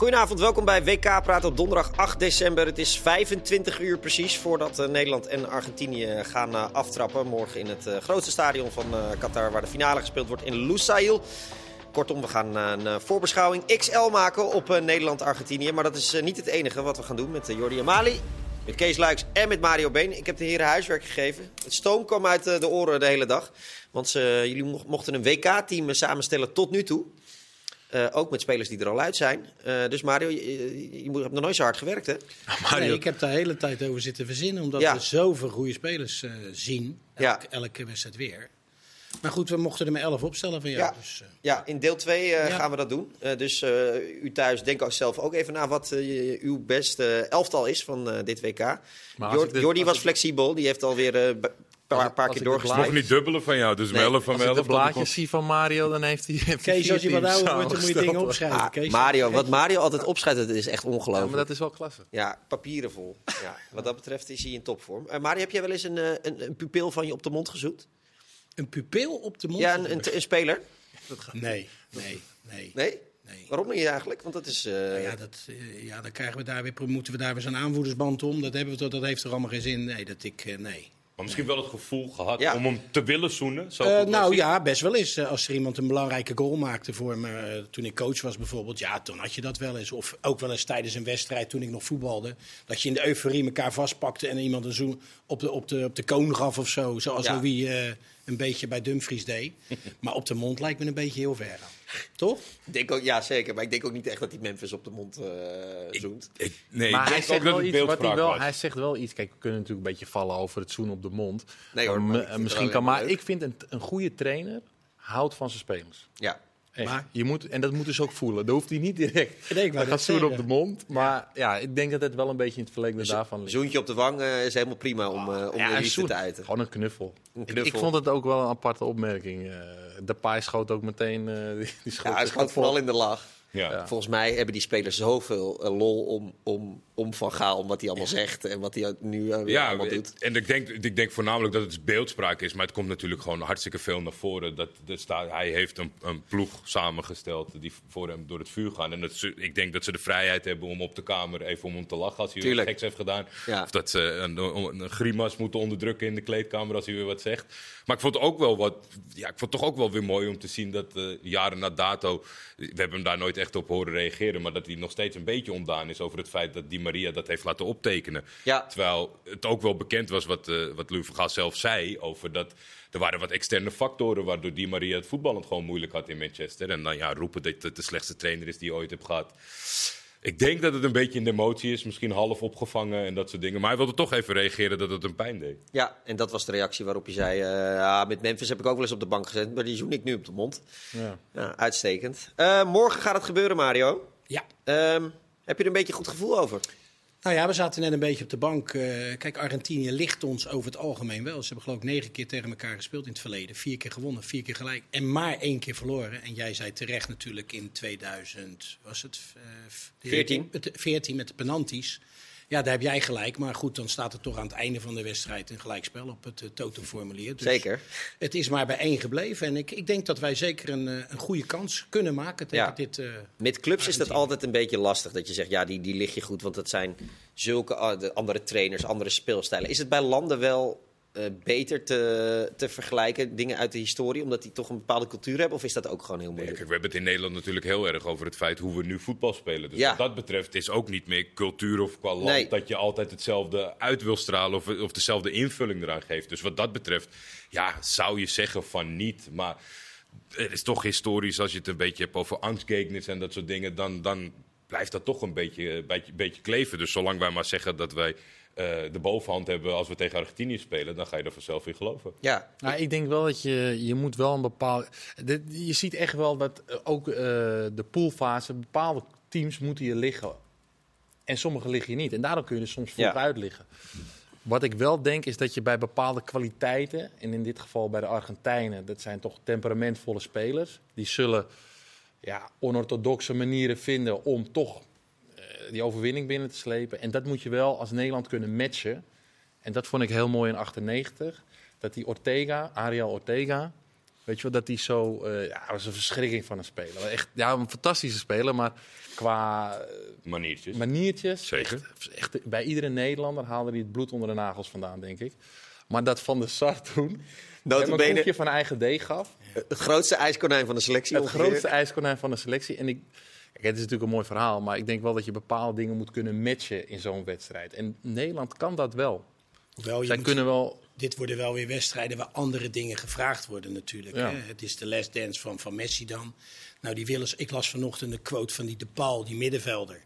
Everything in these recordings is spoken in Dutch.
Goedenavond, welkom bij WK Praat op donderdag 8 december. Het is 25 uur precies voordat uh, Nederland en Argentinië gaan uh, aftrappen. Morgen in het grootste stadion van Qatar, waar de finale gespeeld wordt in Lusail. Kortom, we gaan een voorbeschouwing XL maken op Nederland-Argentinië. Maar dat is niet het enige wat we gaan doen met Jordi Amali, met Kees Luiks en met Mario Been. Ik heb de heren huiswerk gegeven. Het stoom kwam uit de oren de hele dag. Want jullie mochten een WK-team samenstellen tot nu toe. Uh, ook met spelers die er al uit zijn. Uh, dus Mario, je, je, hebt nog nooit zo hard gewerkt, hè? Mario. Nee, ik heb daar de hele tijd over zitten verzinnen. Omdat ja. we zoveel goede spelers uh, zien. Elk, ja. Elke wedstrijd weer. Maar goed, we mochten er maar elf opstellen van jou. Ja, dus, ja in deel 2 ja. gaan we dat doen. dus u thuis, denk ook zelf ook even na wat uw beste elftal is van dit WK. Jordi was flexibel. Die heeft alweer paar, paar keer doorgeslagen. niet dubbelen van jou, dus nee, van Als ik de blaadjes zie van Mario, dan heeft hij... Heeft Kees, als je wat ouder wordt, dan moet je dingen opschrijven. Ah, Mario, wat Mario altijd opschrijft, dat is echt ongelooflijk. Ja, maar dat is wel klasse. Ja, papieren vol. Ja, wat dat betreft is hij in topvorm. Uh, Mario, heb jij wel eens een, een, een, pupil van je op de mond gezoekt? Een pupil op de mond? Ja, een, een, een speler. Nee, nee, nee. Nee? Nee. Waarom niet eigenlijk? Want dat is. Uh... Nou ja, dat, uh, ja, dan krijgen we daar weer, moeten we daar weer zo'n aanvoerdersband om. Dat, hebben we, dat heeft er allemaal geen zin. Nee, dat ik. Uh, nee. Maar misschien wel het gevoel gehad om hem te willen zoenen? Zo uh, nou ja, best wel eens. Als er iemand een belangrijke goal maakte voor me, uh, toen ik coach was bijvoorbeeld, ja, toen had je dat wel eens. Of ook wel eens tijdens een wedstrijd toen ik nog voetbalde, dat je in de euforie elkaar vastpakte en iemand een zoen op de, op de, op de koon gaf of zo. Zoals ja. wie uh, een beetje bij Dumfries deed. maar op de mond lijkt me een beetje heel ver. Toch? Ik denk ook, ja, zeker. Maar ik denk ook niet echt dat hij Memphis op de mond uh, zoent. Ik, nee, maar ik hij zegt wel iets. Wat hij, wel, hij zegt wel iets. Kijk, we kunnen natuurlijk een beetje vallen over het zoenen op de mond. Nee hoor. Maar misschien kan, maar ik vind een, een goede trainer houdt van zijn spelers. Ja. Maar je moet, en dat moet dus ook voelen. Dat hoeft hij niet direct. Nee, hij gaat zoenen op de mond. Maar ja, ik denk dat het wel een beetje in het verlengde daarvan ligt. Zoentje op de wang uh, is helemaal prima om, uh, om ja, liefde te uiten. Gewoon een knuffel. Een knuffel. Ik, ik, vond het ook wel een aparte opmerking. Uh, de paai schoot ook meteen... die, die schoot ja, hij schoot vooral in de lach. Ja. Volgens mij hebben die spelers zoveel uh, lol om, om, om Van Gaal, om wat hij allemaal zegt en wat hij nu uh, ja, allemaal doet. En ik denk, ik denk voornamelijk dat het beeldspraak is, maar het komt natuurlijk gewoon hartstikke veel naar voren. Dat, dat staat, hij heeft een, een ploeg samengesteld die voor hem door het vuur gaan. En dat, ik denk dat ze de vrijheid hebben om op de kamer even om hem te lachen als hij Tuurlijk. weer geks heeft gedaan. Ja. Of dat ze een, een, een grimas moeten onderdrukken in de kleedkamer als hij weer wat zegt. Maar ik vond het ook wel wat, ja, ik vond het toch ook wel weer mooi om te zien dat uh, jaren na dato, we hebben hem daar nooit echt op horen reageren, maar dat hij nog steeds een beetje ontdaan is over het feit dat Di Maria dat heeft laten optekenen. Ja. Terwijl het ook wel bekend was wat, uh, wat Louis van Gaal zelf zei over dat er waren wat externe factoren waardoor Di Maria het voetballend gewoon moeilijk had in Manchester. En dan ja, roepen dat het de slechtste trainer is die je ooit hebt gehad. Ik denk dat het een beetje in de emotie is, misschien half opgevangen en dat soort dingen. Maar hij wilde toch even reageren dat het een pijn deed. Ja, en dat was de reactie waarop je zei: uh, ja, met Memphis heb ik ook wel eens op de bank gezet, maar die zoen ik nu op de mond. Ja. ja uitstekend. Uh, morgen gaat het gebeuren, Mario. Ja. Um, heb je er een beetje goed gevoel over? Nou ja, we zaten net een beetje op de bank. Uh, kijk, Argentinië ligt ons over het algemeen wel. Ze hebben geloof ik negen keer tegen elkaar gespeeld in het verleden. Vier keer gewonnen, vier keer gelijk. En maar één keer verloren. En jij zei terecht natuurlijk in 2000, was het? Uh, 14. 14 met de penalties. Ja, daar heb jij gelijk. Maar goed, dan staat er toch aan het einde van de wedstrijd een gelijkspel op het uh, totoformulier. Dus zeker. Het is maar bij één gebleven. En ik, ik denk dat wij zeker een, uh, een goede kans kunnen maken tegen ja. dit. Uh, Met clubs is dat altijd een beetje lastig. Dat je zegt, ja, die, die lig je goed. Want dat zijn zulke andere trainers, andere speelstijlen. Is het bij landen wel uh, beter te, te vergelijken, dingen uit de historie, omdat die toch een bepaalde cultuur hebben? Of is dat ook gewoon heel moeilijk? Nee, kijk, we hebben het in Nederland natuurlijk heel erg over het feit hoe we nu voetbal spelen. Dus ja. wat dat betreft is ook niet meer cultuur of qua land nee. dat je altijd hetzelfde uit wil stralen of, of dezelfde invulling eraan geeft. Dus wat dat betreft, ja, zou je zeggen van niet. Maar het is toch historisch, als je het een beetje hebt over angstgegners en dat soort dingen, dan, dan blijft dat toch een beetje, beetje, beetje kleven. Dus zolang wij maar zeggen dat wij de bovenhand hebben als we tegen Argentinië spelen, dan ga je er vanzelf in geloven. Ja, nou, ik denk wel dat je, je moet wel een bepaalde. Je ziet echt wel dat ook uh, de poolfase, bepaalde teams moeten je liggen. En sommige liggen je niet. En daarom kun je er soms vooruit ja. liggen. Wat ik wel denk is dat je bij bepaalde kwaliteiten, en in dit geval bij de Argentijnen, dat zijn toch temperamentvolle spelers, die zullen ja, onorthodoxe manieren vinden om toch die overwinning binnen te slepen. En dat moet je wel als Nederland kunnen matchen. En dat vond ik heel mooi in 98. Dat die Ortega, Ariel Ortega, Weet je wel, dat hij zo... eh ja, was een verschrikking van een speler. Echt, ja, een fantastische speler, maar qua eh, Maniertjes. maniertjes... Zeker. Echt, echt, bij iedere Nederlander haalde hij het bloed onder de nagels vandaan, denk ik. Maar dat Van der Sar toen hem een Notabene koekje van eigen deeg gaf. het grootste ijskonijn van de selectie Het ongeveer. grootste ijskonijn van de selectie. En ik, kijk, het is natuurlijk een mooi verhaal, maar ik denk wel dat je bepaalde dingen moet kunnen matchen in zo'n wedstrijd. En Nederland kan dat wel. Hoewel, Zij kunnen wel. dit worden wel weer wedstrijden waar andere dingen gevraagd worden natuurlijk. Ja. Hè? Het is de last dance van, van Messi dan. Nou, die willen, ik las vanochtend een quote van die De Paul, die middenvelder.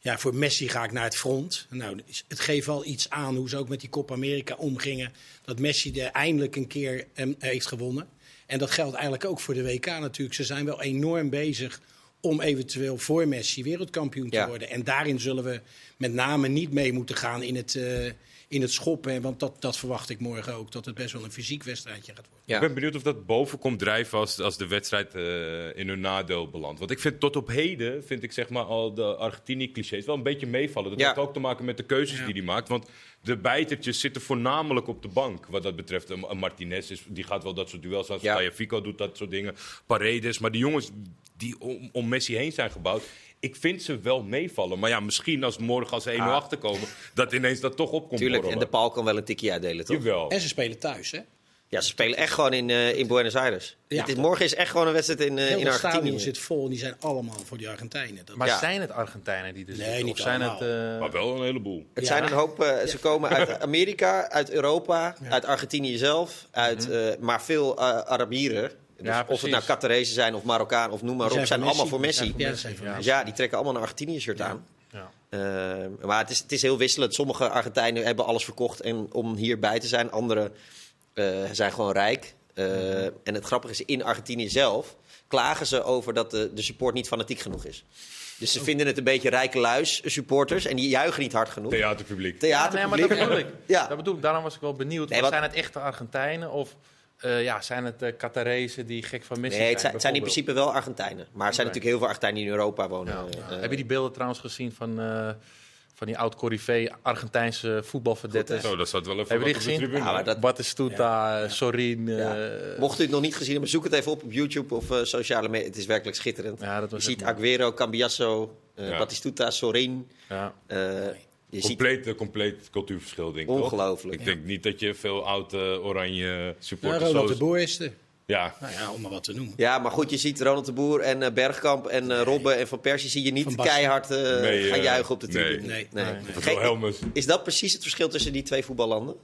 Ja, voor Messi ga ik naar het front. Nou, het geeft wel iets aan hoe ze ook met die Copa America omgingen. Dat Messi er eindelijk een keer hem heeft gewonnen. En dat geldt eigenlijk ook voor de WK natuurlijk. Ze zijn wel enorm bezig om eventueel voor Messi wereldkampioen te Ja. worden. En daarin zullen we met name niet mee moeten gaan in het, eh, in het schoppen. hè, Want dat, dat verwacht ik morgen ook. Dat het best wel een fysiek wedstrijdje gaat worden. Ja. Ik ben benieuwd of dat boven komt drijven als, als de wedstrijd eh, in hun nadeel belandt. Want ik vind tot op heden, vind ik zeg maar al de Argentinië-clichés wel een beetje meevallen. Dat Ja. heeft ook te maken met de keuzes Ja. die hij maakt. Want de bijtertjes zitten voornamelijk op de bank. Wat dat betreft, een een Martinez is, die gaat wel dat soort duels aan. Ja. Fico doet dat soort dingen. Paredes. Maar die jongens die om, om Messi heen zijn gebouwd. Ik vind ze wel meevallen. Maar ja, misschien als morgen als ze 1-0 Ah. achterkomen, dat ineens dat toch opkomt. Tuurlijk, en de Paul kan wel een tikje uitdelen, toch? Jawel. En ze spelen thuis, hè? Ja, ze spelen echt gewoon in, eh, in Buenos Aires. Ja. Het is, morgen is echt gewoon een wedstrijd in, eh, Heel in het stadion Argentinië. zit vol en die zijn allemaal voor die Argentijnen. Dat Maar Ja. zijn het Argentijnen die er Nee, niet Of zijn het. allemaal. eh, Maar wel een heleboel. Het Ja. zijn een hoop, ze komen uit Amerika, uit Europa, uit Argentinië zelf, uit, eh, maar veel Arabieren. Dus Ja, of het nou Qatarese zijn of Marokkaan of noem maar op, zijn allemaal voor Messi. Ja. Dus Messi. ja, die trekken allemaal een Argentinië-shirt aan. ja. Eh, maar het is, het is heel wisselend. Sommige Argentijnen hebben alles verkocht en, om hierbij te zijn. Anderen eh, zijn gewoon rijk. Eh, En het grappige is, in Argentinië zelf klagen ze over dat de, de support niet fanatiek genoeg is. Dus ze vinden het een beetje rijke luis, supporters. En die juichen niet hard genoeg. Theaterpubliek. Ja, nee, maar Theaterpubliek. dat bedoel ik. Ja. Dat bedoel ik. Daarom was ik wel benieuwd. Nee, wat- Zijn het echte Argentijnen of eh, ja, zijn het uh, die gek van Messi Nee, het zijn? zijn, het zijn in principe wel Argentijnen. Maar er zijn natuurlijk heel veel Argentijnen die in Europa wonen. Ja. Eh, Heb je die beelden trouwens gezien van, eh, van die oud-corrivé Argentijnse voetbalverdettes? Zo, dat zat wel even Hebben op de gezien? tribune. Ja, maar dat- Batistuta, eh, Sorin. Ja. Mocht u het nog niet gezien hebben, zoek het even op op YouTube of eh, sociale media. Het is werkelijk schitterend. Ja, dat je ziet. Aguero, Cambiasso, eh, Ja. Batistuta, Sorin. ja. Je ziet Compleet, eh, compleet cultuurverschil, denk ik. toch? Ongelooflijk. Ik denk niet dat je veel oud-oranje Ja, supporters Ronald zo... de Boer is er. Ja, Nou ja, om maar wat te noemen. Ja, maar goed, je ziet Ronald de Boer en eh, Bergkamp en eh, Robben en Van Persie zie je niet keihard Nee, gaan juichen op de nee. tribune. Nee, nee. Wilhelmus. is dat precies het verschil tussen die twee voetballanden?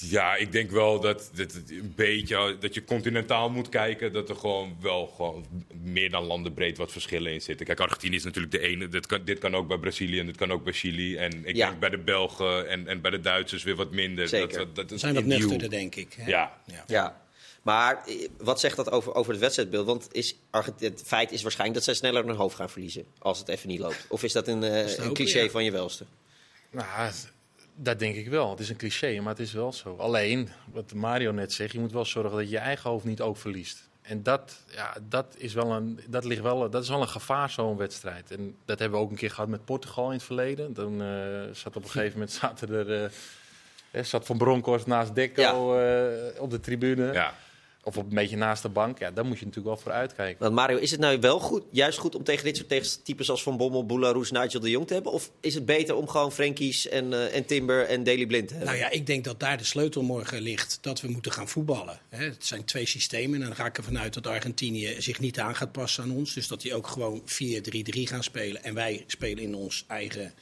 Ja, ik denk wel dat, dat een beetje dat je continentaal moet kijken. Dat er gewoon wel gewoon meer dan landenbreed wat verschillen in zitten. Kijk, Argentinië is natuurlijk de ene. Dit kan, dit kan ook bij Brazilië en dit kan ook bij Chili. En ik Ja. denk bij de Belgen en, en bij de Duitsers weer wat minder. Zeker. Dat, dat, dat is zijn wat nuchterder, denk ik. Hè? Ja. Ja. Ja. Maar eh, wat zegt dat over, over het wedstrijdbeeld? Want is het feit is waarschijnlijk dat zij sneller hun hoofd gaan verliezen. Als het even niet loopt. Of is dat een, eh, te een hopen, cliché ja. van je welste? Nou, dat denk ik wel. Het is een cliché, maar het is wel zo. Alleen, wat Mario net zegt, je moet wel zorgen dat je je eigen hoofd niet ook verliest. En dat, ja, dat, is wel een, dat, ligt wel, dat is wel een gevaar, zo'n wedstrijd. En dat hebben we ook een keer gehad met Portugal in het verleden. Dan eh, zat op een gegeven moment zaten er, eh, zat Van Bronckhorst naast Deco eh, op de tribune. Ja. Of op een beetje naast de bank. Ja, daar moet je natuurlijk wel voor uitkijken. Want Mario, is het nou wel goed, juist goed om tegen dit soort tegentypes als Van Bommel, Boularoes, Nigel de Jong te hebben? Of is het beter om gewoon Frenkies en, eh, en Timber en Daily Blind te hebben? Nou ja, ik denk dat daar de sleutel morgen ligt dat we moeten gaan voetballen. Hè, Het zijn twee systemen en dan ga ik ervan uit dat Argentinië zich niet aan gaat passen aan ons. Dus dat die ook gewoon 4-3-3 gaan spelen. En wij spelen in ons eigen,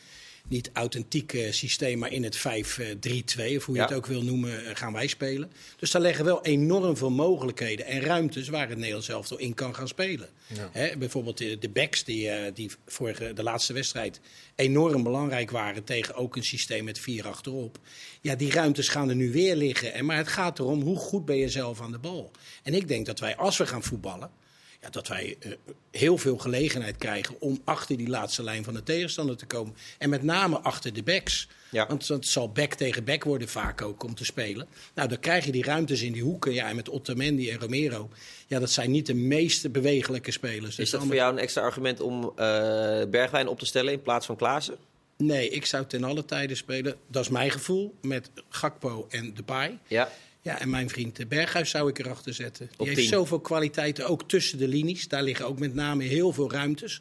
niet authentieke systeem, maar in het 5-3-2, of hoe je Ja. het ook wil noemen, eh, gaan wij spelen. Dus daar liggen wel enorm veel mogelijkheden en ruimtes waar het Nederlands elftal in kan gaan spelen. Hè, bijvoorbeeld de, de backs die, eh, die vorige, de laatste wedstrijd enorm belangrijk waren tegen ook een systeem met vier achterop. Ja, die ruimtes gaan er nu weer liggen. En, maar het gaat erom hoe goed ben je zelf aan de bal. En ik denk dat wij, als we gaan voetballen, ja, dat wij eh, heel veel gelegenheid krijgen om achter die laatste lijn van de tegenstander te komen. En met name achter de backs. Ja. Want het zal back tegen back worden vaak ook om te spelen. Nou, dan krijg je die ruimtes in die hoeken. Ja, en met Otamendi en Romero. Ja, dat zijn niet de meest bewegelijke spelers. is Dus dat voor jou een extra argument om eh, Bergwijn op te stellen in plaats van Klaassen? Nee, ik zou ten alle tijden spelen. Dat is mijn gevoel. Met Gakpo en Depay. Ja. Ja, en mijn vriend Berghuis zou ik erachter zetten. Die Op heeft 10. zoveel kwaliteiten, ook tussen de linies. Daar liggen ook met name heel veel ruimtes.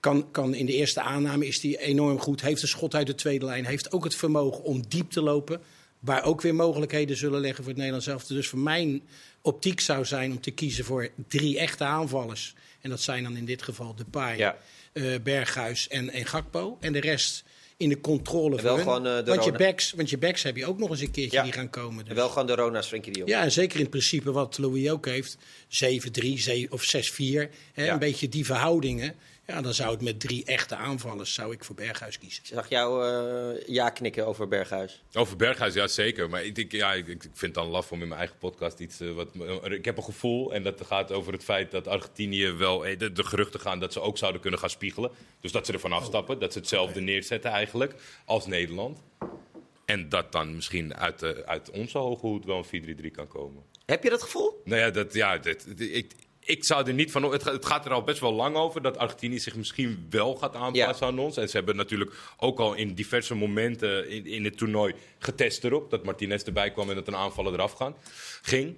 Kan, kan in de eerste aanname is hij enorm goed. Heeft een schot uit de tweede lijn. Heeft ook het vermogen om diep te lopen. Waar ook weer mogelijkheden zullen liggen voor het Nederlands elftal. Dus voor mijn optiek zou zijn om te kiezen voor drie echte aanvallers. En dat zijn dan in dit geval Depay, Ja. eh, Berghuis en, en Gakpo. En de rest in de controle En wel voor hun. gewoon, eh, de want, je backs, want je backs heb je ook nog eens een keertje Ja. die gaan komen. En Dus. wel gewoon de Rona's Frenkie de Jong. Ja, en zeker in principe wat Louis ook heeft. 7-3 ze- of 6-4. hè, Ja. Een beetje die verhoudingen. Ja, dan zou het met drie echte aanvallers zou ik voor Berghuis kiezen. Ik zag jou eh, ja knikken over Berghuis. Over Berghuis, ja zeker. Maar ik, denk, ja, ik, ik vind het dan laf om in mijn eigen podcast iets... eh, wat, ik heb een gevoel, en dat gaat over het feit dat Argentinië wel... eh, De, de geruchten gaan dat ze ook zouden kunnen gaan spiegelen. Dus dat ze ervan afstappen, dat ze hetzelfde neerzetten eigenlijk als Nederland. En dat dan misschien uit, de, uit onze hoge hoed wel een 4-3-3 kan komen. Heb je dat gevoel? Nou ja, dat, ja dat, ik, ik zou er niet van. Het, het gaat er al best wel lang over dat Argentinië zich misschien wel gaat aanpassen aan ons. En ze hebben natuurlijk ook al in diverse momenten in, in het toernooi getest erop. Dat Martinez erbij kwam en dat een aanvaller eraf gaan, ging.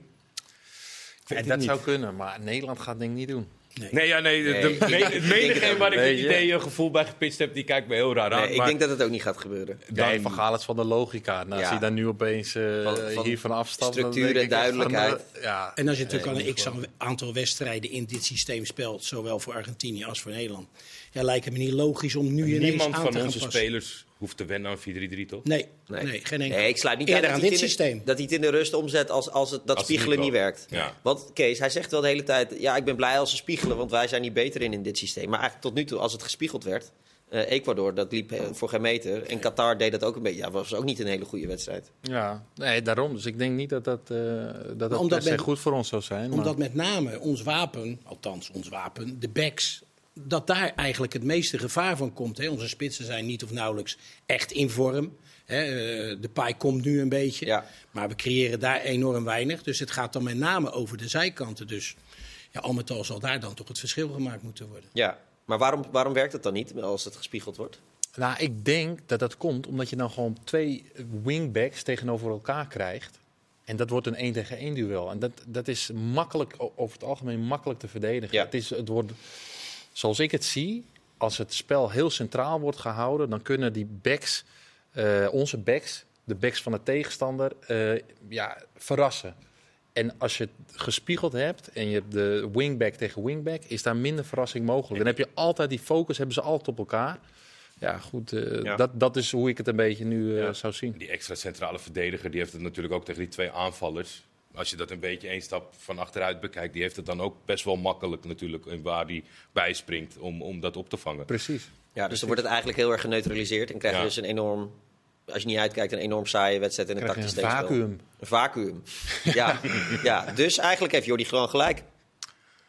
En dat niet. zou kunnen, maar Nederland gaat het denk ik niet doen. Nee, ja, nee, de, Nee, het het waar ik het Weet je? idee een gevoel bij gepitcht heb, die kijkt me heel raar aan. Nee, ik maar denk dat het ook niet gaat gebeuren. dan- Nee, Van Gaal is van de logica. Nou, Ja. als hij dan nu opeens eh Van- van hiervan afstapt... dan structuur en van, duidelijkheid. eh, ja. En als je natuurlijk Nee, al een moet x gewoon. aantal wedstrijden in dit systeem speelt, zowel voor Argentinië als voor Nederland, ja, lijkt het me niet logisch om nu ineens niemand aan van te gaan onze passen. spelers hoeft te wennen aan 4-3-3, toch? Nee, nee. geen enkel. Nee, ik sluit niet Eerder uit aan dat dit hij het in de- systeem. dat hij het in de rust omzet als, als het, dat Als het spiegelen niet werkt. Ja. Want Kees, hij zegt wel de hele tijd... Ja, ik ben blij als ze spiegelen, want wij zijn niet beter in in dit systeem. Maar eigenlijk tot nu toe, als het gespiegeld werd... eh, Ecuador, dat liep eh, voor geen meter. En Qatar deed dat ook een beetje. Ja, was ook niet een hele goede wedstrijd. Ja, nee, daarom. Dus ik denk niet dat dat, eh dat, dat men- goed voor ons zou zijn. maar- Omdat met name ons wapen, althans ons wapen, de backs, dat daar eigenlijk het meeste gevaar van komt. Hè. Onze spitsen zijn niet of nauwelijks echt in vorm. Hè. eh, De paai komt nu een beetje, Ja. maar we creëren daar enorm weinig. Dus het gaat dan met name over de zijkanten. Dus ja, al met al zal daar dan toch het verschil gemaakt moeten worden. Ja, maar waarom, waarom werkt het dan niet als het gespiegeld wordt? Nou, ik denk dat dat komt omdat je dan gewoon twee wingbacks tegenover elkaar krijgt. En dat wordt een 1 tegen 1 duel. En dat, dat is makkelijk, over het algemeen makkelijk te verdedigen. Ja. Het, is, het wordt, zoals ik het zie, als het spel heel centraal wordt gehouden, dan kunnen die backs, eh, onze backs, de backs van de tegenstander, eh, ja, verrassen. En als je het gespiegeld hebt en je hebt de wingback tegen wingback, is daar minder verrassing mogelijk. Dan heb je altijd die focus, hebben ze altijd op elkaar. Ja, goed, eh, Ja. Dat, dat is hoe ik het een beetje nu eh, Ja. zou zien. Die extra centrale verdediger die heeft het natuurlijk ook tegen die twee aanvallers. Als je dat een beetje één stap van achteruit bekijkt, die heeft het dan ook best wel makkelijk natuurlijk. En waar die bij springt om, om dat op te vangen. Precies. Ja, dus dan wordt het eigenlijk heel erg geneutraliseerd. En krijg je Ja. dus een enorm, als je niet uitkijkt, een enorm saaie wedstrijd in een tactisch een vacuüm. Een vacuüm. Ja, ja, dus eigenlijk heeft Jordi gewoon gelijk.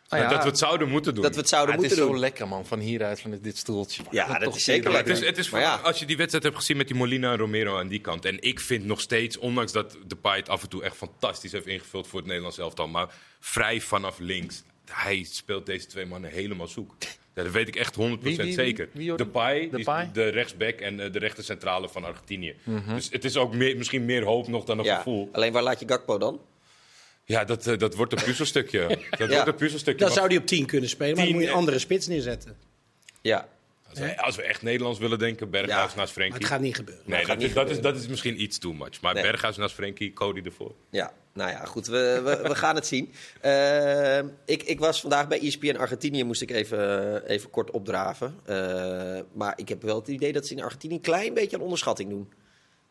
Nou Maar dat we het zouden moeten doen. Dat we het zouden Ah, het moeten is doen. zo lekker, man, van hieruit, van dit stoeltje. Ja, dat toch is zeker heerlijk. het is, het is voor- ja. Als je die wedstrijd hebt gezien met die Molina en Romero aan die kant. En ik vind nog steeds, ondanks dat de het af en toe echt fantastisch heeft ingevuld voor het Nederlands elftal. Maar vrij vanaf links. Hij speelt deze twee mannen helemaal zoek. Ja, dat weet ik echt 100% Wie, wie, wie? zeker. Is Depay? de rechtsback en eh, de rechtercentrale van Argentinië. Dus het is ook meer, misschien meer hoop nog dan een Ja, gevoel. alleen waar laat je Gakpo dan? Ja, dat, eh, dat wordt een puzzelstukje. Dat Ja. wordt een puzzelstukje. Dan zou hij op 10 kunnen spelen, maar dan moet je een eh, andere spits neerzetten. Ja, als, we, als we echt Nederlands willen denken, Berghuis Ja, naast Maar Frenkie. het gaat niet gebeuren. Nee, gaat dat, niet is, dat, is, gebeuren. dat is misschien iets too much. Maar Nee. Berghuis naast Frenkie, Cody ervoor. ja. Nou ja, goed, we, we, we gaan het zien. Eh, ik, ik was vandaag bij ESPN Argentinië, moest ik even, even kort opdraven. Eh, maar ik heb wel het idee dat ze in Argentinië een klein beetje een onderschatting doen.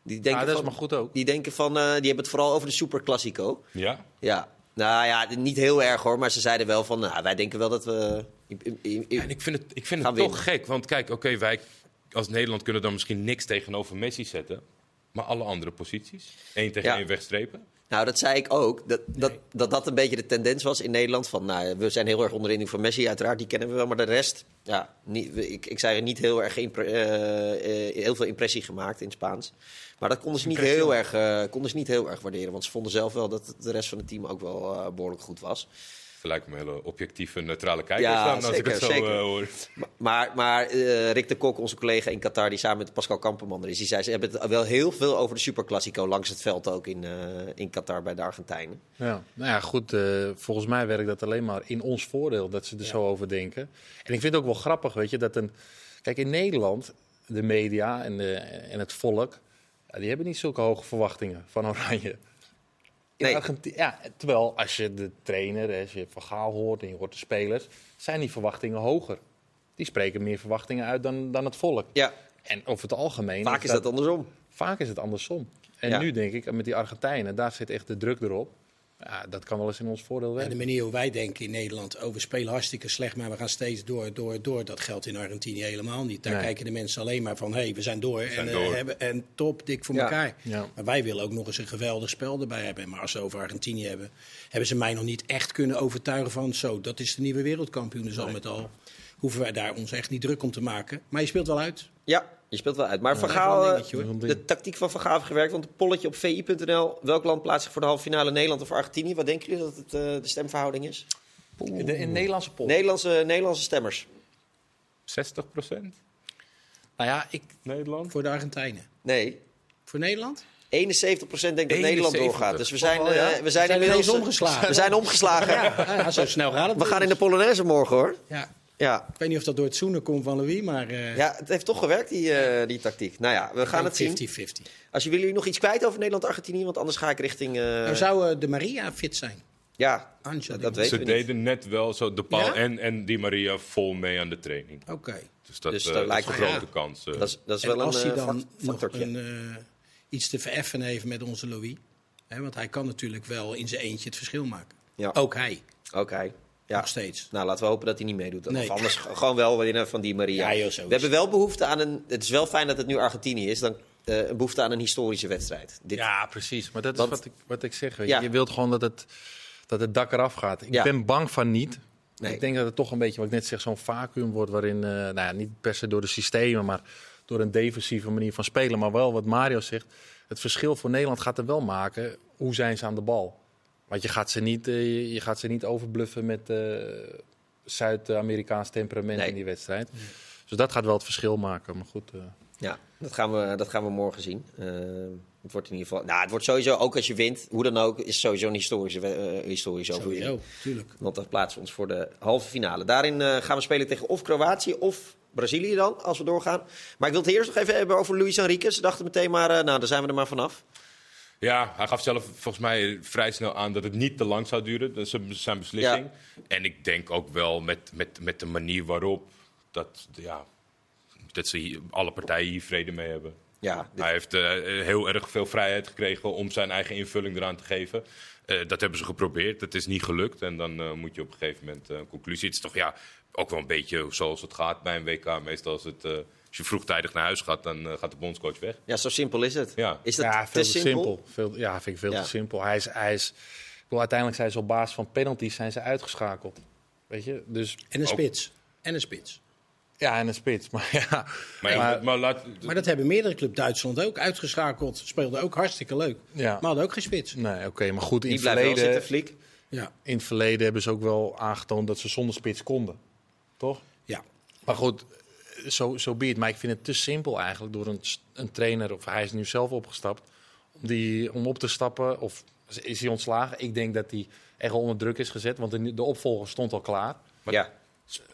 Die denken, dat is van, maar goed ook. die denken van, eh, die hebben het vooral over de Super Classico. Ja? Ja, nou ja, niet heel erg hoor, maar ze zeiden wel van, nou, wij denken wel dat we... en ik vind het, ik vind het toch gek. Want kijk, oké, wij als Nederland kunnen dan misschien niks tegenover Messi zetten. Maar alle andere posities? Eén tegen Ja. één wegstrepen? Nou, dat zei ik ook. Dat dat, dat dat een beetje de tendens was in Nederland. Van, nou, we zijn heel erg onder de indruk van Messi, uiteraard. Die kennen we wel. Maar de rest, ja, niet, ik, ik zei er niet heel erg impre- eh, eh, heel veel impressie gemaakt in Spaans. Maar dat konden ze, niet heel erg, eh, konden ze niet heel erg waarderen. Want ze vonden zelf wel dat de rest van het team ook wel eh, behoorlijk goed was. Lijken me hele objectieve, neutrale kijkers Ja, dan, als ik zeker, het zo zeker. eh, hoor. Maar, maar eh, Rick de Kok, onze collega in Qatar, die samen met Pascal Kamperman er is, die zei ze hebben het wel heel veel over de Superclásico langs het veld ook in, eh, in Qatar bij de Argentijnen. Ja, nou ja, goed. eh, volgens mij werkt dat alleen maar in ons voordeel dat ze er zo over denken. En ik vind het ook wel grappig, weet je, dat een. Kijk, in Nederland, de media en, de, en het volk, die hebben niet zulke hoge verwachtingen van Oranje. Nee. Ja, terwijl als je de trainer, als je Van Gaal hoort en je hoort de spelers, zijn die verwachtingen hoger. Die spreken meer verwachtingen uit dan, dan het volk. Ja, En over het algemeen. vaak is dat andersom. Vaak is het andersom. En Ja. nu denk ik, met die Argentijnen, daar zit echt de druk erop. Ja, dat kan wel eens in ons voordeel En de werken. manier hoe wij denken in Nederland, oh, we spelen hartstikke slecht, maar we gaan steeds door, door, door. Dat geldt in Argentinië helemaal niet. Daar Nee. kijken de mensen alleen maar van, hé, hey, we zijn door. zijn en, eh, door. hebben, en top, dik voor Ja. elkaar. Ja. Maar wij willen ook nog eens een geweldig spel erbij hebben. Maar als ze over Argentinië hebben, hebben ze mij nog niet echt kunnen overtuigen van, zo, dat is de nieuwe wereldkampioen. Dus al met al hoeven wij daar ons echt niet druk om te maken. Maar je speelt wel uit. Ja, je speelt wel uit. Maar Van Gaal, eh, de tactiek van Van Gaal heeft gewerkt. Want een polletje op vi.nl. Welk land plaatst zich voor de halve finale? Nederland of Argentinië? Wat denken jullie dat het, eh, de stemverhouding is? De, in Nederlandse pot. Nederlandse, Nederlandse stemmers. 60% Nou ja, ik, Nederland? Voor de Argentijnen. Nee, Voor Nederland? 71% denkt dat 71. Nederland doorgaat. Dus we zijn, Oh, ja. eh, we zijn Zijn inmiddels omgeslagen. We zijn omgeslagen. Ja, ja, zo snel gaat het. We gaan in de Polonaise morgen hoor. Ja. Ja. Ik weet niet of dat door het zoenen komt van Louis, maar... eh, ja, het heeft toch gewerkt, die, eh, die tactiek. Nou ja, we gaan het zien. 50-50. Als jullie nog iets kwijt over Nederland-Argentinië, want anders ga ik richting... eh, Nou zou de Maria fit zijn. ja, Anja, dat, weten Ze we niet. deden net wel zo de Paul Ja? en, en Di Maria vol mee aan de training. Oké. Dus dat, Dus dat lijkt is een grote ja. kans. Dat is, dat is En wel een als hij dan nog een, eh, iets te vereffenen heeft met onze Louis. Hè, want hij kan natuurlijk wel in zijn eentje het verschil maken. Ja, Ook hij, oké. Ja. nog steeds. Nou, laten we hopen dat hij niet meedoet. Nee. Of anders gewoon wel van die Maria. Ja, joh, zo we hebben wel behoefte aan een... Het is wel fijn dat het nu Argentinië is. Dan eh, een behoefte aan een historische wedstrijd. Dit, ja, precies. Maar dat is wat ik, wat ik zeg. Weet Ja. je. je wilt gewoon dat het, dat het dak eraf gaat. Ik Ja. ben bang van niet. Nee. Ik denk dat het toch een beetje, wat ik net zeg, zo'n vacuüm wordt waarin, eh, nou ja, niet per se door de systemen, maar door een defensieve manier van spelen. Maar wel wat Mario zegt, het verschil voor Nederland gaat er wel maken. Hoe zijn ze aan de bal? Want je gaat ze niet, eh, je- je gaat ze niet overbluffen met eh, Zuid-Amerikaans temperament Nee. in die wedstrijd. Dus dat gaat wel het verschil maken. Maar goed, eh, Ja, dat gaan we, dat gaan we morgen zien. Het wordt in ieder geval... Nou, het wordt sowieso, ook als je wint, hoe dan ook, is sowieso een historische, eh, historische overwinning. Sowieso, tuurlijk. Want dan plaatsen we ons voor de halve finale. Daarin eh, gaan we spelen tegen of Kroatië of Brazilië dan, als we doorgaan. Maar ik wil het eerst nog even hebben over Luis Enrique. Ze dachten meteen maar, eh, nou, daar zijn we er maar vanaf. Ja, hij gaf zelf volgens mij vrij snel aan dat het niet te lang zou duren. Dat is zijn beslissing. En ik denk ook wel met, met, met de manier waarop dat, ja, dat ze hier, alle partijen hier vrede mee hebben. Ja, dit- Hij heeft eh, heel erg veel vrijheid gekregen om zijn eigen invulling eraan te geven. Eh, dat hebben ze geprobeerd. Dat is niet gelukt. En dan eh, moet je op een gegeven moment een conclusie. Het is toch ja, ook wel een beetje zoals het gaat bij een WK. Meestal als, het, als je vroegtijdig naar huis gaat, dan eh, gaat de bondscoach weg. ja, zo simpel is het. Ja. Is dat ja, te veel te simpel? simpel. Veel, ja, vind ik veel Ja. te simpel. Hij is, hij is, ik bedoel, uiteindelijk zijn ze op basis van penalties zijn ze uitgeschakeld. Weet je? Dus, En een Ook- spits. En een spits. ja, en een spits. Maar ja, Maar, ja, Maar- maar laat, Maar dat hebben meerdere clubs Duitsland ook uitgeschakeld. Speelden ook hartstikke leuk. ja. Maar hadden ook geen spits. Nee, oké, maar goed, in het, verleden, zitten, Fliek. Ja. in het verleden hebben ze ook wel aangetoond dat ze zonder spits konden. Toch? ja. Maar goed, zo so be it. Maar ik vind het te simpel eigenlijk door een, een trainer, of hij is nu zelf opgestapt, om, die, om op te stappen. Of is hij ontslagen? Ik denk dat hij echt onder druk is gezet, want de, de opvolger stond al klaar. Ja.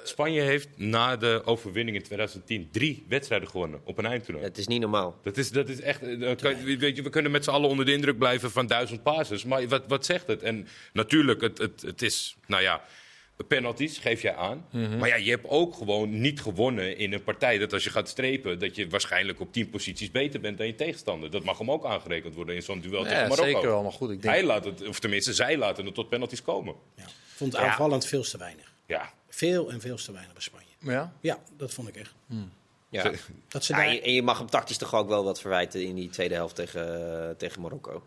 Spanje heeft na de overwinning in 2010 drie wedstrijden gewonnen op een eindtoernooi. Het is niet normaal. Dat is, dat is echt. eh, kan- weet je, we kunnen met z'n allen onder de indruk blijven van duizend passes. Maar wat, wat zegt het? En natuurlijk, het, het, het is. Nou ja. Penalties geef je aan. Maar ja, je hebt ook gewoon niet gewonnen in een partij. Dat als je gaat strepen, dat je waarschijnlijk op tien posities beter bent dan je tegenstander. Dat mag hem ook aangerekend worden in zo'n duel tegen Ja, Marokko. zeker wel, maar goed, ik denk... Hij laat het, of tenminste, zij laten het tot penalties komen. ja. Ik vond het aanvallend veel te weinig. Ja, Veel en veel te weinig bij Spanje. Ja? Ja, dat vond ik echt. Ja. Dat ze Ja, daar... en je- en je mag hem tactisch toch ook wel wat verwijten in die tweede helft tegen, eh, tegen Marokko.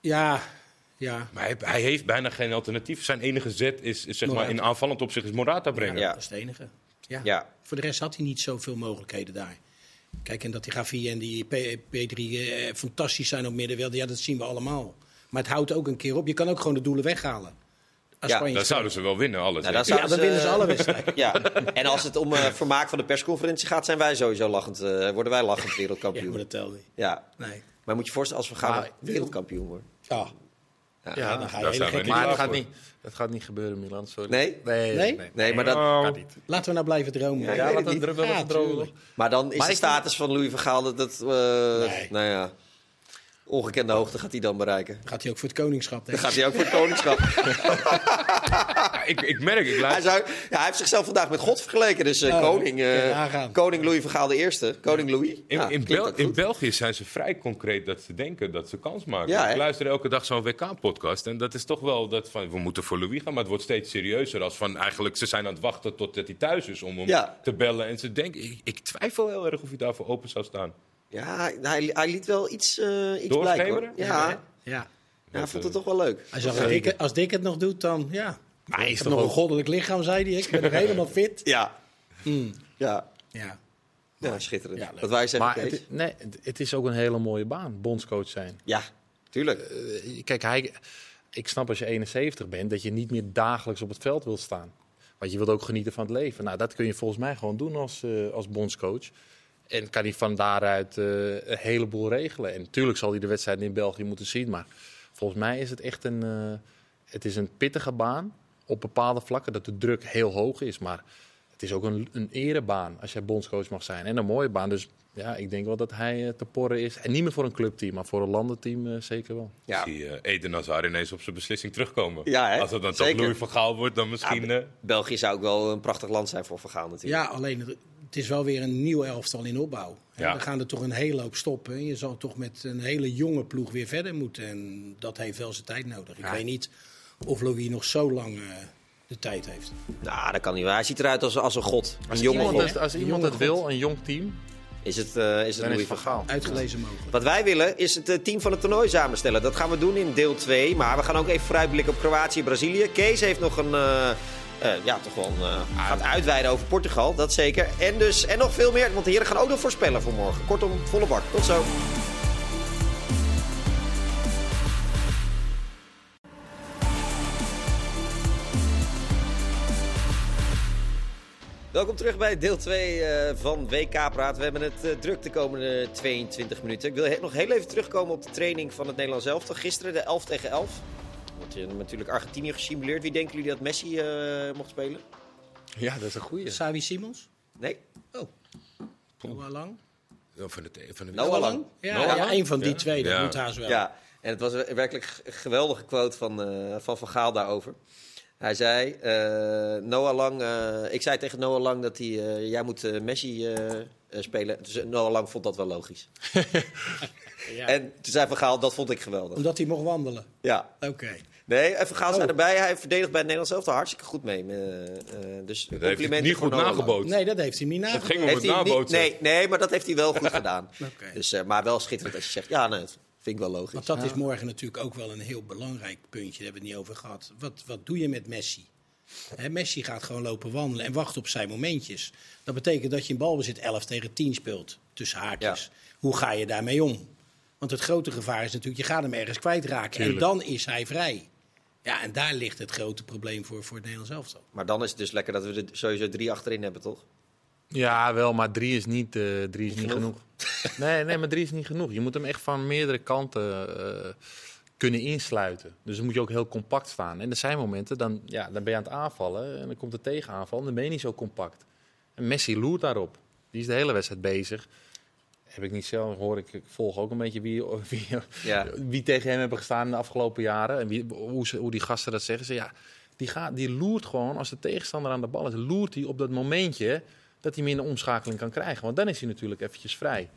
Ja, ja. maar hij, hij heeft bijna geen alternatief. Zijn enige zet is, is zeg maar, in aanvallend opzicht is Morata brengen. Ja. Dat is het enige. Ja. Ja. Voor de rest had hij niet zoveel mogelijkheden daar. Kijk, en dat die Gavi en die P- P3 eh, fantastisch zijn op middenveld, ja, dat zien we allemaal. Maar het houdt ook een keer op. Je kan ook gewoon de doelen weghalen. Als Ja, Spanje Dan zouden ze wel winnen, alles. Nou, dan. Ja, zouden dan ze- winnen ze alle wedstrijden. Ja, en als het om eh, vermaak van de persconferentie gaat, zijn wij sowieso lachend. eh, worden wij lachend Ja, wereldkampioen. maar dat telt niet. Ja, Nee. maar moet je je voorstellen als we gaan Maar- wereldkampioen worden? Ja, Ja. ja, dan ga je hele niet Maar dat gaat, niet, dat gaat niet gebeuren, Milan. Sorry. Nee? Nee? Nee? Nee, maar, dat, Kan niet. Laten we nou blijven dromen. Ja, Ja, weet laten we Ja, tuurlijk. maar dan is Maar de status van Louis van Gaal dat, dat eh, Nee. nou ja, ongekende hoogte gaat hij dan bereiken. Gaat hij ook voor het koningschap, denk Dan gaat hij ook voor het koningschap. Ik, ik merk, ik hij, zou, ja, hij heeft zichzelf vandaag met God vergeleken. Dus eh, Oh, koning, eh, koning Louis van Gaal de eerste. Koning Louis. In, Ja, in, Bel-. België zijn ze vrij concreet dat ze denken dat ze kans maken. Ik luister elke dag zo'n WK-podcast en dat is toch wel dat van we moeten voor Louis gaan, maar het wordt steeds serieuzer. Als van eigenlijk ze zijn aan het wachten totdat hij thuis is om hem Ja. te bellen en ze denken, ik, ik twijfel heel erg of hij daarvoor open zou staan. Ja, hij, hij liet wel iets, eh iets blijken. Ja, Ja. ja, hij Dat, vond eh, het toch wel leuk. Hij zag, als, Dick, als Dick het nog doet, dan ja. Maar hij Ik is toch nog een ook... goddelijk lichaam, zei hij. Ik ben nog helemaal fit. Ja, Mm, ja, ja. ja schitterend. Ja. Wat wij zeggen, Maar het, nee, het- is ook een hele mooie baan, bondscoach zijn. Ja, tuurlijk. Eh, Kijk, hij, ik snap als je 71 bent dat je niet meer dagelijks op het veld wilt staan. Want je wilt ook genieten van het leven. Nou, dat kun je volgens mij gewoon doen als, eh, als bondscoach. En kan hij van daaruit eh, een heleboel regelen. En natuurlijk zal hij de wedstrijden in België moeten zien. Maar volgens mij is het echt een, eh, het is een pittige baan op bepaalde vlakken. Dat de druk heel hoog is. Maar het is ook een, een erebaan als jij bondscoach mag zijn. En een mooie baan. Dus ja, ik denk wel dat hij eh, te porren is. En niet meer voor een clubteam, maar voor een landenteam eh, zeker wel. Ja. Ik zie uh, Eden Hazard ineens op zijn beslissing terugkomen. Ja, hè? Als het dan Zeker. toch Louis van Gaal wordt, dan misschien... Ja, België zou ook wel een prachtig land zijn voor Van Gaal natuurlijk. ja, alleen het- is wel weer een nieuw elftal in opbouw. Ja. We gaan er toch een hele hoop stoppen. En Je zal toch met een hele jonge ploeg weer verder moeten. En dat heeft wel zijn tijd nodig. Ik Ja. weet niet of Louis nog zo lang eh, de tijd heeft. Nou, dat kan niet waar. Hij ziet eruit als, als een god. Een Als jonge iemand, god. het, als Een iemand het wil, een jong team, Is het, eh, is het Louis van Gaal. Uitgelezen mogelijk. Wat wij willen is het eh, team van het toernooi samenstellen. Dat gaan we doen in deel 2. Maar we gaan ook even vooruitblikken op Kroatië en Brazilië. Kees heeft nog een... eh, eh, ja, toch wel eh, gaat uitweiden over Portugal, dat zeker. En, dus, en nog veel meer, want de heren gaan ook nog voorspellen voor morgen. Kortom, volle bak. Tot zo. Welkom terug bij deel 2 eh, van WK Praat. We hebben het druk de komende 22 minuten. Ik wil nog heel even terugkomen op de training van het Nederlands elftal. Gisteren de 11 tegen 11. Wordt natuurlijk Argentinië gesimuleerd. Wie denken jullie dat Messi eh, mocht spelen? Ja, dat is een goeie. Savi Simons? Nee, Noah Lang? van de, van de, Noah Lang. Ja, Noah ja, Lang? een van die Ja. twee. Dat Ja. moet haast wel. Ja, en het was een werkelijk geweldige quote van eh, van, van Gaal daarover. Hij zei, eh, Noah Lang, eh, ik zei tegen Noah Lang dat hij, eh, jij moet Messi spelen. Dus Noah Lang vond dat wel logisch. Ja. En toen zei Van Gaal, dat vond ik geweldig. Omdat hij mocht wandelen. Ja, Oké. Nee, en Van Gaal zei Oh. erbij, hij verdedigt bij het Nederlands elftal hartstikke goed mee. Eh, eh, dus dat heeft hij complimenten niet goed nagebootst. Nee, dat heeft hij niet Het nagedaan. ging om Heeft het nabootsen. nee, nee, maar dat heeft hij wel goed gedaan. Oké. Dus, eh, maar wel schitterend als je zegt, ja, nee, dat vind ik wel logisch. Want dat is morgen natuurlijk ook wel een heel belangrijk puntje. Daar hebben we het niet over gehad. Wat, wat doe je met Messi? Hè, Messi gaat gewoon lopen wandelen en wacht op zijn momentjes. Dat betekent dat je in balbezit 11 tegen 10 speelt, tussen haakjes. Hoe ga je daarmee om? Want het grote gevaar is natuurlijk, je gaat hem ergens kwijtraken. En dan is hij vrij. Ja, en daar ligt het grote probleem voor, voor het Nederlands elftal. Maar dan is het dus lekker dat we er sowieso drie achterin hebben, toch? Ja, wel, maar drie is niet, eh, drie is niet genoeg. genoeg. nee, nee, maar drie is niet genoeg. Je moet hem echt van meerdere kanten eh, kunnen insluiten. Dus dan moet je ook heel compact staan. En er zijn momenten, dan, ja, dan ben je aan het aanvallen en dan komt de tegenaanval en dan ben je niet zo compact. En Messi loert daarop. Die is de hele wedstrijd bezig. Heb ik niet zelf, hoor ik, ik volg ook een beetje wie, wie, Ja. wie tegen hem hebben gestaan in de afgelopen jaren. En wie, hoe, ze, hoe die gasten dat zeggen. Ze, ja, die, gaat, die loert gewoon, als de tegenstander aan de bal is, loert hij op dat momentje dat hij een omschakeling kan krijgen. Want dan is hij natuurlijk eventjes vrij.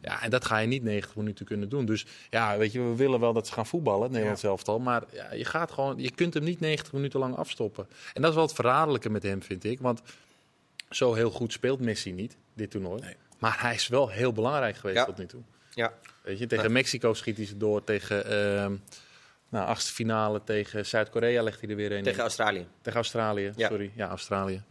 Ja, en dat ga je niet 90 minuten kunnen doen. Dus ja, weet je, we willen wel dat ze gaan voetballen, het Nederlands elftal. Maar ja, je, gaat gewoon, je kunt hem niet 90 minuten lang afstoppen. En dat is wel het verraderlijke met hem, vind ik. Want zo heel goed speelt Messi niet, dit toernooi. Nee. Maar hij is wel heel belangrijk geweest Ja. tot nu toe. Ja. Weet je, tegen Mexico schiet hij ze door. Tegen ehm nou, achtste finale tegen Zuid-Korea legt hij er weer een. Tegen in. Australië. tegen Australië. Sorry, ja, Australië.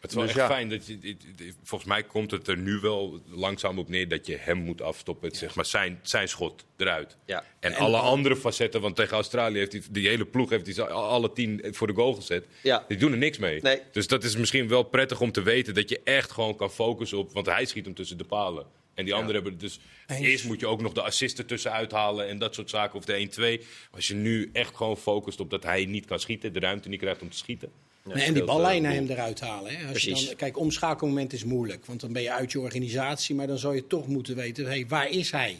Het is wel Dus echt ja. fijn dat je. Volgens mij komt het er nu wel langzaam op neer dat je hem moet afstoppen. Zeg maar zijn, zijn schot eruit. Ja. En, alle andere facetten, want tegen Australië heeft hij die hele ploeg heeft hij ze alle tien voor de goal gezet. Die doen er niks mee. Nee. Dus dat is misschien wel prettig om te weten dat je echt gewoon kan focussen op. Want hij schiet hem tussen de palen. En die anderen hebben dus. Eens. Eerst moet je ook nog de assist ertussen uithalen en dat soort zaken. Of de 1-2. Maar Als je nu echt gewoon focust op dat hij niet kan schieten, de ruimte niet krijgt om te schieten. Nee, en die scheelt, ballijn eh, hem eruit halen. Hè. Als je dan, kijk, omschakelmoment is moeilijk. Want dan ben je uit je organisatie. Maar dan zou je toch moeten weten, hey, waar is hij?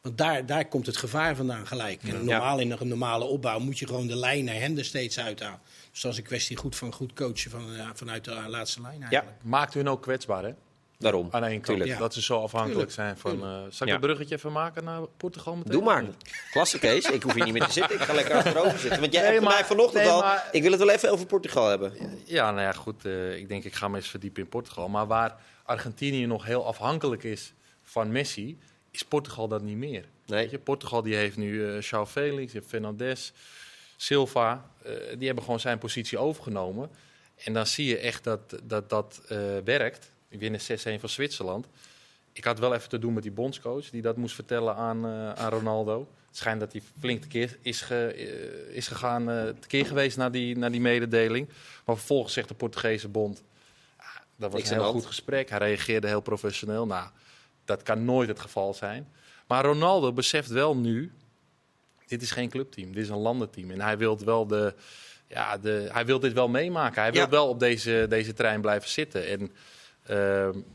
Want daar, daar komt het gevaar vandaan gelijk. En normaal in een normale opbouw moet je gewoon de lijn naar hem er steeds uithalen. Dus dat is een kwestie goed van goed coachen van, ja, vanuit de laatste lijn eigenlijk. Maakt hun ook kwetsbaar, hè? Daarom. Aan één kant. Tuurlijk. Ja. Dat ze zo afhankelijk Tuurlijk. zijn van... eh zal ik Ja. een bruggetje even maken naar Portugal meteen? Doe maar. Klasse Kees. Ik hoef hier niet meer te zitten. Ik ga lekker achterover zitten. Want jij Nee, hebt maar- mij vanochtend nee, al. maar- Ik wil het wel even over Portugal hebben. Ja, nou ja, goed. eh, ik denk, ik ga me eens verdiepen in Portugal. Maar waar Argentinië nog heel afhankelijk is van Messi, is Portugal dat niet meer. Nee. Weet je, Portugal die heeft nu eh João Felix, Fernandes, Silva. eh, die hebben gewoon zijn positie overgenomen. En dan zie je echt dat dat, dat werkt. Winnen 6-1 van Zwitserland. Ik had wel even te doen met die bondscoach die dat moest vertellen aan, eh, aan Ronaldo. Het schijnt dat hij flink tekeer is, ge, eh, is gegaan, eh tekeer geweest naar die, naar die mededeling. Maar vervolgens zegt de Portugese bond, ah, dat was een heel goed gesprek. Hij reageerde heel professioneel. Nou, dat kan nooit het geval zijn. Maar Ronaldo beseft wel nu, dit is geen clubteam, dit is een landenteam. En hij wil wel de, ja, de, hij wil dit wel meemaken. Hij wil Ja. wel op deze, deze trein blijven zitten. En,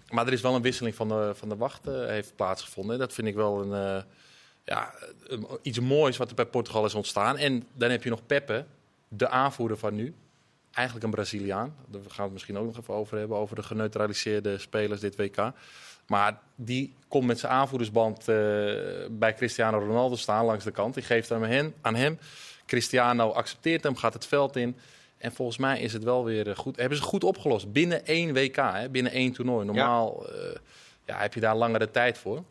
maar er is wel een wisseling van de, van de wacht eh, heeft plaatsgevonden. Dat vind ik wel een, eh, ja, iets moois wat er bij Portugal is ontstaan. En dan heb je nog Pepe, de aanvoerder van nu. Eigenlijk een Braziliaan. Daar gaan we het misschien ook nog even over hebben. Over de geneutraliseerde spelers dit WK. Maar die komt met zijn aanvoerdersband eh, bij Cristiano Ronaldo staan langs de kant. Die geeft hem aan hem. Cristiano accepteert hem, gaat het veld in. En volgens mij is het wel weer eh, goed. Hebben ze goed opgelost. Binnen één WK, hè, binnen één toernooi. Normaal eh, ja, heb je daar langere tijd voor.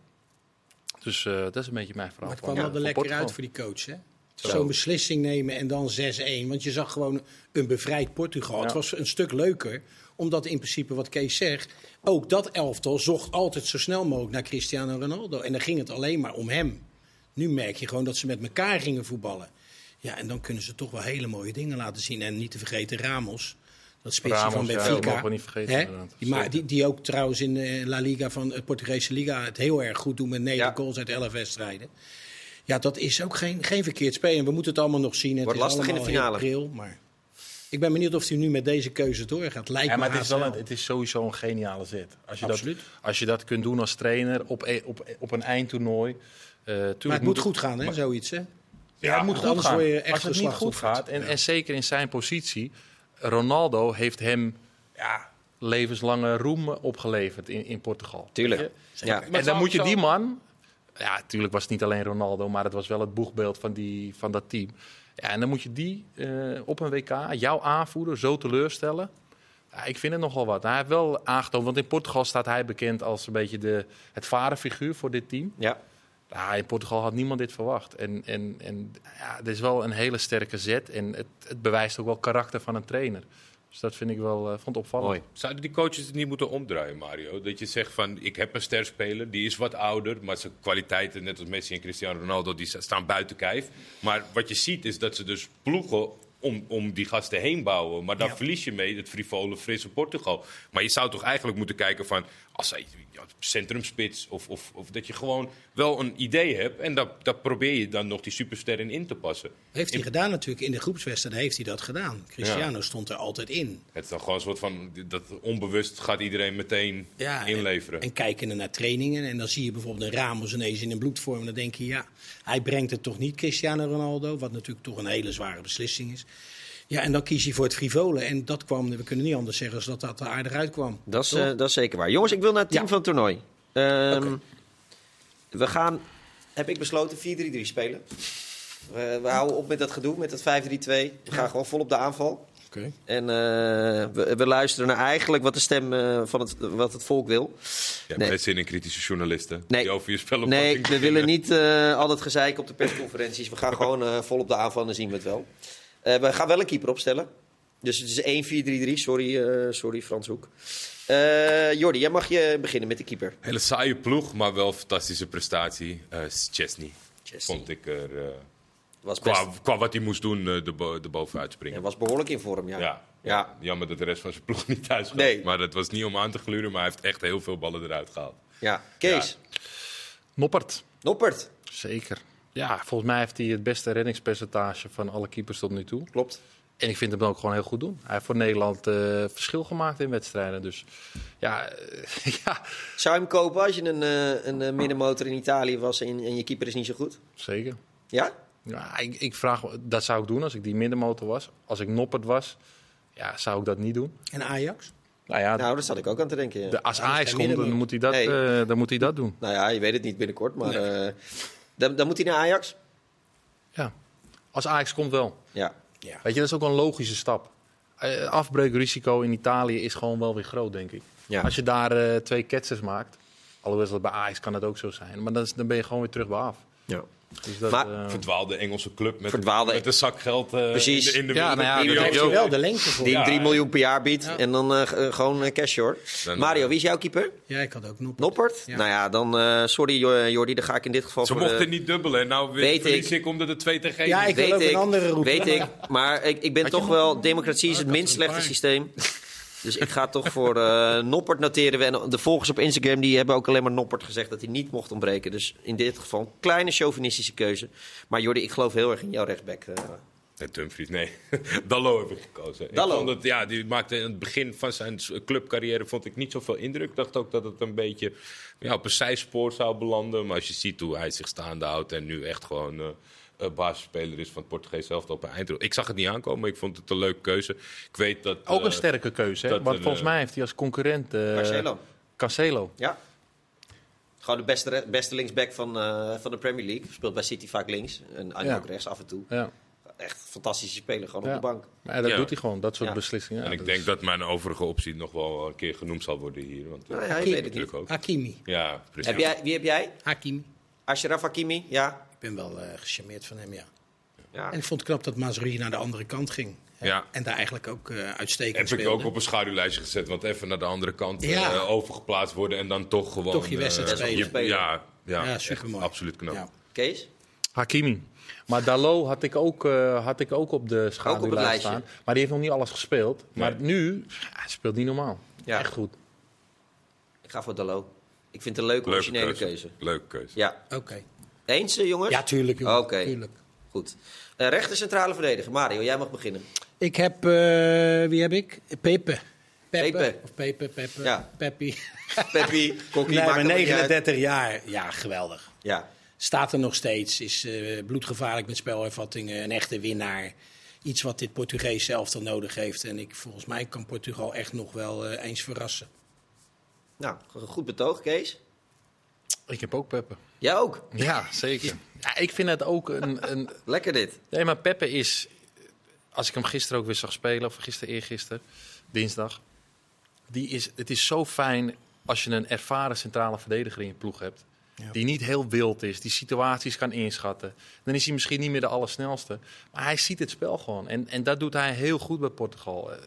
Dus eh, dat is een beetje mijn verhaal. Maar het kwam wel er lekker Portugal. uit voor die coach. hè? Zo. Zo'n beslissing nemen en dan 6-1. Want je zag gewoon een bevrijd Portugal. Ja. Het was een stuk leuker. Omdat in principe, wat Kees zegt... ook dat elftal zocht altijd zo snel mogelijk naar Cristiano Ronaldo. En dan ging het alleen maar om hem. Nu merk je gewoon dat ze met elkaar gingen voetballen. Ja, en dan kunnen ze toch wel hele mooie dingen laten zien. En niet te vergeten Ramos. Dat spitsje Ramos, van ja, Benfica. dat we niet vergeten. Die, ma- Zeker. die, die ook trouwens in de La Liga van de Portugese Liga het heel erg goed doen met negen Ja. goals uit elf wedstrijden. Ja, dat is ook geen, geen verkeerd spel. En we moeten het allemaal nog zien. Het Wordt is lastig in de finale. Maar ik ben benieuwd of hij nu met deze keuze doorgaat. Lijkt Ja, me maar het is, wel een, het is sowieso een geniale zet. Als je, dat, Absoluut. als je dat kunt doen als trainer op, e- op, op een eindtoernooi. eh, Maar het moet goed gaan, hè, zoiets. Hè? Ja, het moet goed anders gaan. word je echt Als het niet goed gaat, en, en zeker in zijn positie, Ronaldo heeft hem ja, levenslange roem opgeleverd in, in Portugal. Tuurlijk. Ja. En dan moet je die man, ja, natuurlijk was het niet alleen Ronaldo, maar het was wel het boegbeeld van, die, van dat team. Ja, en dan moet je die eh, op een WK, jouw aanvoerder, zo teleurstellen. Ja, ik vind het nogal wat. Hij heeft wel aangetoond, want in Portugal staat hij bekend als een beetje de, het vaderfiguur voor dit team. Ja. Ja, in Portugal had niemand dit verwacht. En, en, en ja, het is wel een hele sterke zet. En het, het bewijst ook wel karakter van een trainer. Dus dat vind ik wel eh, vond opvallend. Mooi. Zouden die coaches het niet moeten omdraaien, Mario? Dat je zegt van, ik heb een sterspeler, die is wat ouder, maar zijn kwaliteiten, net als Messi en Cristiano Ronaldo, die sta- staan buiten kijf. Maar wat je ziet is dat ze dus ploegen om, om die gasten heen bouwen. Maar daar Ja. verlies je mee het frivole, frisse Portugal. Maar je zou toch eigenlijk moeten kijken van, als hij ja, centrumspits, of, of, of dat je gewoon wel een idee hebt. En daar, daar probeer je dan nog die supersterren in te passen. Heeft hij gedaan natuurlijk. In de groepswedstrijd heeft hij dat gedaan. Cristiano stond er altijd in. Het is dan gewoon een soort van, dat onbewust gaat iedereen meteen Ja, inleveren. En, en kijken naar trainingen. En dan zie je bijvoorbeeld een Ramos ineens in een bloedvorm. En dan denk je, ja, hij brengt het toch niet, Cristiano Ronaldo. Wat natuurlijk toch een hele zware beslissing is. Ja, en dan kies hij voor het frivole. En dat kwam, we kunnen niet anders zeggen, als dat dat er aardig uitkwam. Dat is, eh, dat is zeker waar. Jongens, ik wil naar het team Ja. van het toernooi. Ehm. We gaan, heb ik besloten, 4-3-3 spelen. We, we houden op met dat gedoe, met dat 5-3-2. We gaan gewoon vol op de aanval. Oké. En eh, we, we luisteren naar eigenlijk wat de stem eh, van het, wat het volk wil. Je hebt Nee. geen zin in kritische journalisten Nee. die over je spel Nee, we willen niet eh, al dat gezeik op de persconferenties. We gaan gewoon eh, vol op de aanval en dan zien we het wel. Eh, we gaan wel een keeper opstellen. Dus het is 1-4-3-3. Sorry, eh, sorry Frans Hoek. Eh Jordi, jij mag je beginnen met de keeper. Hele saaie ploeg, maar wel fantastische prestatie. Eh Chesney. Chesney. Vond ik er, Was, best, qua, qua wat hij moest doen, de bo- de bovenuit springen. ja, was behoorlijk in vorm, ja. Ja. Ja. Jammer dat de rest van zijn ploeg niet thuis gaat. Nee. Maar dat was niet om aan te gluren, maar hij heeft echt heel veel ballen eruit gehaald. Ja. Kees, Noppert. Noppert. Zeker. Ja, volgens mij heeft hij het beste reddingspercentage van alle keepers tot nu toe. Klopt. En ik vind hem ook gewoon heel goed doen. Hij heeft voor Nederland eh, verschil gemaakt in wedstrijden. Dus ja, eh, ja Zou je hem kopen als je een, eh, een middenmotor in Italië was en, en je keeper is niet zo goed? zeker. Ja? Ja, ik, ik vraag, me- dat zou ik doen als ik die middenmotor was. Als ik Noppert was, ja, zou ik dat niet doen. En Ajax? Nou ja, Nou, daar zat ik ook aan te denken. ja. de, als Ajax komt, dan moet, hij dat, Nee. eh, dan moet hij dat doen. Nou ja, je weet het niet binnenkort, maar eh, dan, dan moet hij naar Ajax. Ja. Als Ajax komt wel. Ja. Ja. Weet je, dat is ook wel een logische stap. Eh, afbreukrisico in Italië is gewoon wel weer groot, denk ik. Ja. Als je daar eh, twee ketsers maakt, alhoewel dat bij Ajax kan het ook zo zijn, maar dan, is- dan ben je gewoon weer terug bij af. ja. Dus dat, Maar- eh, Verdwaalde Engelse club met, Verdwaalde- met een zak geld eh, Precies. in de, in de Ja, nou ja, de- dat heeft wel de lengte voor. Die hem Ja. 3 miljoen per jaar biedt en dan eh, eh, gewoon cash hoor. Dan- Mario, wie is jouw keeper? Ja, ik had ook Noppert. Noppert? Ja. Nou ja, dan eh, sorry Jo- Jordi, dan ga ik in dit geval Ze voor de- mochten niet dubbelen. En nou Weet weet ik. ik omdat het 2 tegen 1 Ja, ik wil ook een andere route. Weet ik, maar ik, ik ben Had toch wel... Democratie is het ik minst slechte systeem. Dus ik ga toch voor eh, Noppert noteren. we. En de volgers op Instagram die hebben ook alleen maar Noppert gezegd dat hij niet mocht ontbreken. Dus in dit geval een kleine chauvinistische keuze. Maar Jordi, ik geloof heel erg in jouw rechtback. eh. Nee, Dumfries, nee. Dallo heb ik gekozen. Dallo? Ik vond het, ja, die maakte in het begin van zijn clubcarrière vond ik niet zoveel indruk. Ik dacht ook dat het een beetje ja, op een zijspoor zou belanden. Maar als je ziet hoe hij zich staande houdt en nu echt gewoon eh, basisspeler is van het Portugees elftal op een eindrol. Ik zag het niet aankomen, maar ik vond het een leuke keuze. Ik weet dat... ook eh, een sterke keuze, hè? want volgens eh, mij heeft hij als concurrent eh, Marcelo. Cancelo. Ja. Gewoon de beste, beste linksback van, eh, van de Premier League. Speelt bij City vaak links. En, Ja. ook rechts af en toe. Ja. Echt fantastische speler, gewoon Ja. op de bank. Maar ja, dat Ja. doet hij gewoon, dat soort Ja. beslissingen. en Ja, ik denk is- dat mijn overige optie nog wel een keer genoemd zal worden hier. Want, eh, Nou ja, je weet het niet. natuurlijk ook. Hakimi. Ja, precies. Heb jij, wie heb jij? Hakimi. Ashraf Hakimi? Ja. Ik ben wel eh gecharmeerd van hem, ja. ja. En ik vond het knap dat Mazraoui naar de andere kant ging. Ja. En daar eigenlijk ook eh uitstekend Heb ik ook op een schaduwlijstje gezet, want even naar de andere kant Ja. eh, overgeplaatst worden en dan toch gewoon... Toch je wedstrijd eh, spelen. Ja, ja, Ja, supermooi. absoluut knap. Ja. Kees? Hakimi. Maar Dalot had ik ook, eh, had ik ook op de schaduwlijst staan. Maar die heeft nog niet alles gespeeld. Maar Nee. nu, hij speelt niet normaal. Ja. Echt goed. Ik ga voor Dalo. Ik vind het een leuke, Leuke originele keuze. keuze. Leuke keuze. Ja. Oké. Eens, eh, jongens? Ja, tuurlijk. Oké. tuurlijk. Goed. Eh rechter centrale verdediger. Mario, jij mag beginnen. Ik heb, eh, wie heb ik? Pepe. Pepe. Pepe. Of Pepe, Pepe. Ja. Peppi. Peppi, Kokkie, Nee, maakt maar het niet uit. 39 jaar. Ja, geweldig. Ja. Staat er nog steeds. Is eh, bloedgevaarlijk met spelervattingen. Een echte winnaar. Iets wat dit Portugees zelf dan nodig heeft. En ik, volgens mij kan Portugal echt nog wel eens verrassen. Nou, goed betoog, Kees. Ik heb ook Peppe. Jij ook. Ja, zeker. Ja, ik vind het ook een, een... Lekker dit. Nee, maar Peppe is... Als ik hem gisteren ook weer zag spelen, of gisteren eergisteren, dinsdag. Die is, het is zo fijn als je een ervaren centrale verdediger in je ploeg hebt. Ja. Die niet heel wild is, die situaties kan inschatten. Dan is hij misschien niet meer de allersnelste. Maar hij ziet het spel gewoon. En, en dat doet hij heel goed bij Portugal. Eh,